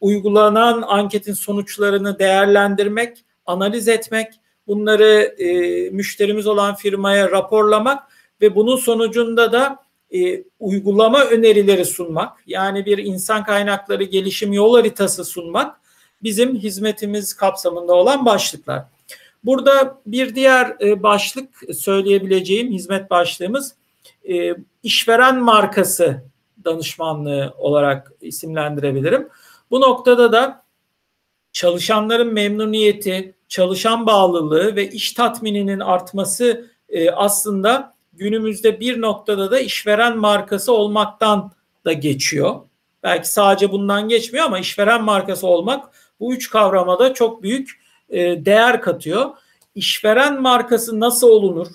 uygulanan anketin sonuçlarını değerlendirmek, analiz etmek, bunları e, müşterimiz olan firmaya raporlamak ve bunun sonucunda da e, uygulama önerileri sunmak, yani bir insan kaynakları gelişim yol haritası sunmak bizim hizmetimiz kapsamında olan başlıklar. Burada bir diğer e, başlık söyleyebileceğim hizmet başlığımız e, işveren markası danışmanlığı olarak isimlendirebilirim. Bu noktada da çalışanların memnuniyeti, çalışan bağlılığı ve iş tatmininin artması e, aslında günümüzde bir noktada da işveren markası olmaktan da geçiyor. Belki sadece bundan geçmiyor ama işveren markası olmak bu üç kavrama da çok büyük e, değer katıyor. İşveren markası nasıl olunur?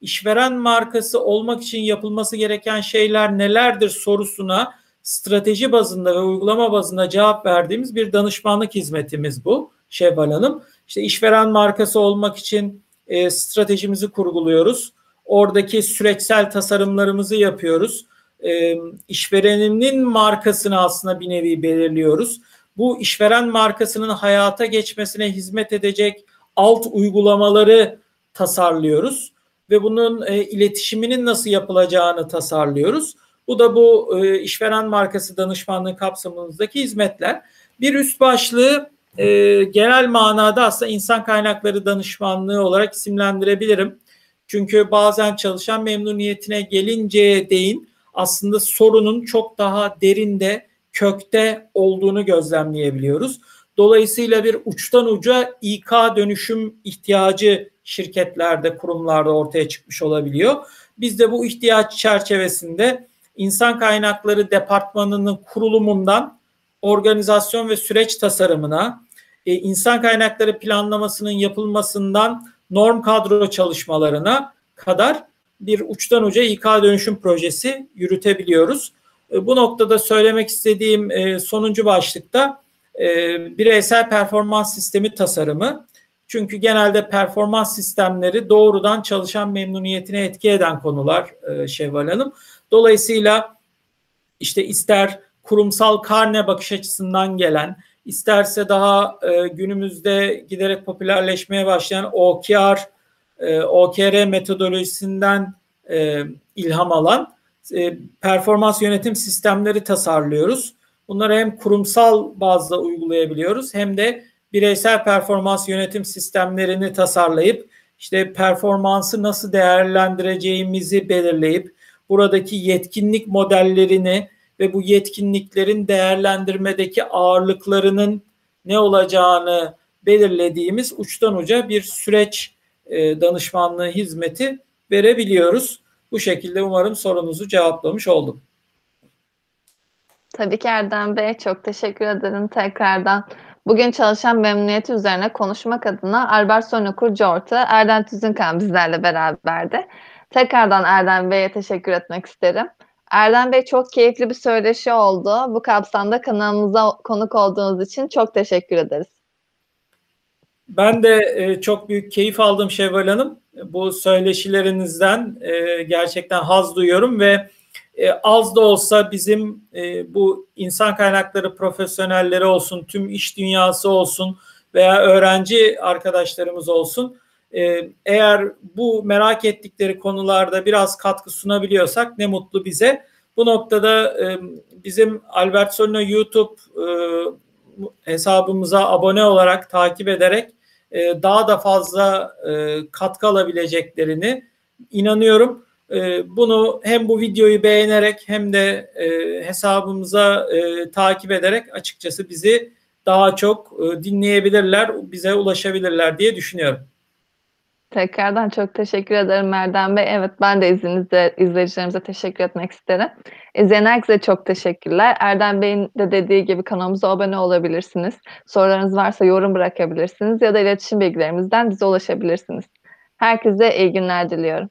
İşveren markası olmak için yapılması gereken şeyler nelerdir sorusuna strateji bazında ve uygulama bazında cevap verdiğimiz bir danışmanlık hizmetimiz bu Şevval Hanım. İşte işveren markası olmak için e, stratejimizi kurguluyoruz. Oradaki süreçsel tasarımlarımızı yapıyoruz. E, işvereninin markasını aslında bir nevi belirliyoruz. Bu işveren markasının hayata geçmesine hizmet edecek alt uygulamaları tasarlıyoruz ve bunun e, iletişiminin nasıl yapılacağını tasarlıyoruz. Bu da bu e, işveren markası danışmanlığı kapsamındaki hizmetler. Bir üst başlığı e, genel manada aslında insan kaynakları danışmanlığı olarak isimlendirebilirim. Çünkü bazen çalışan memnuniyetine gelince değin aslında sorunun çok daha derinde, kökte olduğunu gözlemleyebiliyoruz. Dolayısıyla bir uçtan uca İK dönüşüm ihtiyacı şirketlerde, kurumlarda ortaya çıkmış olabiliyor. Biz de bu ihtiyaç çerçevesinde insan kaynakları departmanının kurulumundan organizasyon ve süreç tasarımına, e, insan kaynakları planlamasının yapılmasından norm kadro çalışmalarına kadar bir uçtan uca İK dönüşüm projesi yürütebiliyoruz. E, bu noktada söylemek istediğim e, sonuncu başlıkta bireysel performans sistemi tasarımı. Çünkü genelde performans sistemleri doğrudan çalışan memnuniyetine etki eden konular e, Şevval Hanım. Dolayısıyla işte ister kurumsal karne bakış açısından gelen, isterse daha e, günümüzde giderek popülerleşmeye başlayan OKR, e, OKR metodolojisinden e, ilham alan e, performans yönetim sistemleri tasarlıyoruz. Bunları hem kurumsal bazda uygulayabiliyoruz hem de bireysel performans yönetim sistemlerini tasarlayıp işte performansı nasıl değerlendireceğimizi belirleyip buradaki yetkinlik modellerini ve bu yetkinliklerin değerlendirmedeki ağırlıklarının ne olacağını belirlediğimiz uçtan uca bir süreç e, danışmanlığı hizmeti verebiliyoruz. Bu şekilde umarım sorunuzu cevaplamış oldum. Tabii ki Erdem Bey. Çok teşekkür ederim tekrardan. Bugün çalışan memnuniyeti üzerine konuşmak adına Albert Sonra kurucu Erdem Tüzünkan bizlerle beraberdi. Tekrardan Erdem Bey'e teşekkür etmek isterim. Erdem Bey çok keyifli bir söyleşi oldu. Bu kapsamda kanalımıza konuk olduğunuz için çok teşekkür ederiz. Ben de e, çok büyük keyif aldım Şevval Hanım. Bu söyleşilerinizden e, gerçekten haz duyuyorum ve e, az da olsa bizim bu insan kaynakları profesyonelleri olsun, tüm iş dünyası olsun veya öğrenci arkadaşlarımız olsun eğer bu merak ettikleri konularda biraz katkı sunabiliyorsak ne mutlu bize. Bu noktada bizim Albert Solino YouTube hesabımıza abone olarak takip ederek e, daha da fazla e, katkı alabileceklerini inanıyorum. E, bunu hem bu videoyu beğenerek hem de hesabımıza takip ederek açıkçası bizi daha çok dinleyebilirler, bize ulaşabilirler diye düşünüyorum. Tekrardan çok teşekkür ederim Erdem Bey. Evet ben de izninizle izleyicilerimize teşekkür etmek isterim. İzleyen herkese çok teşekkürler. Erdem Bey'in de dediği gibi kanalımıza abone olabilirsiniz. Sorularınız varsa yorum bırakabilirsiniz ya da iletişim bilgilerimizden bize ulaşabilirsiniz. Herkese iyi günler diliyorum.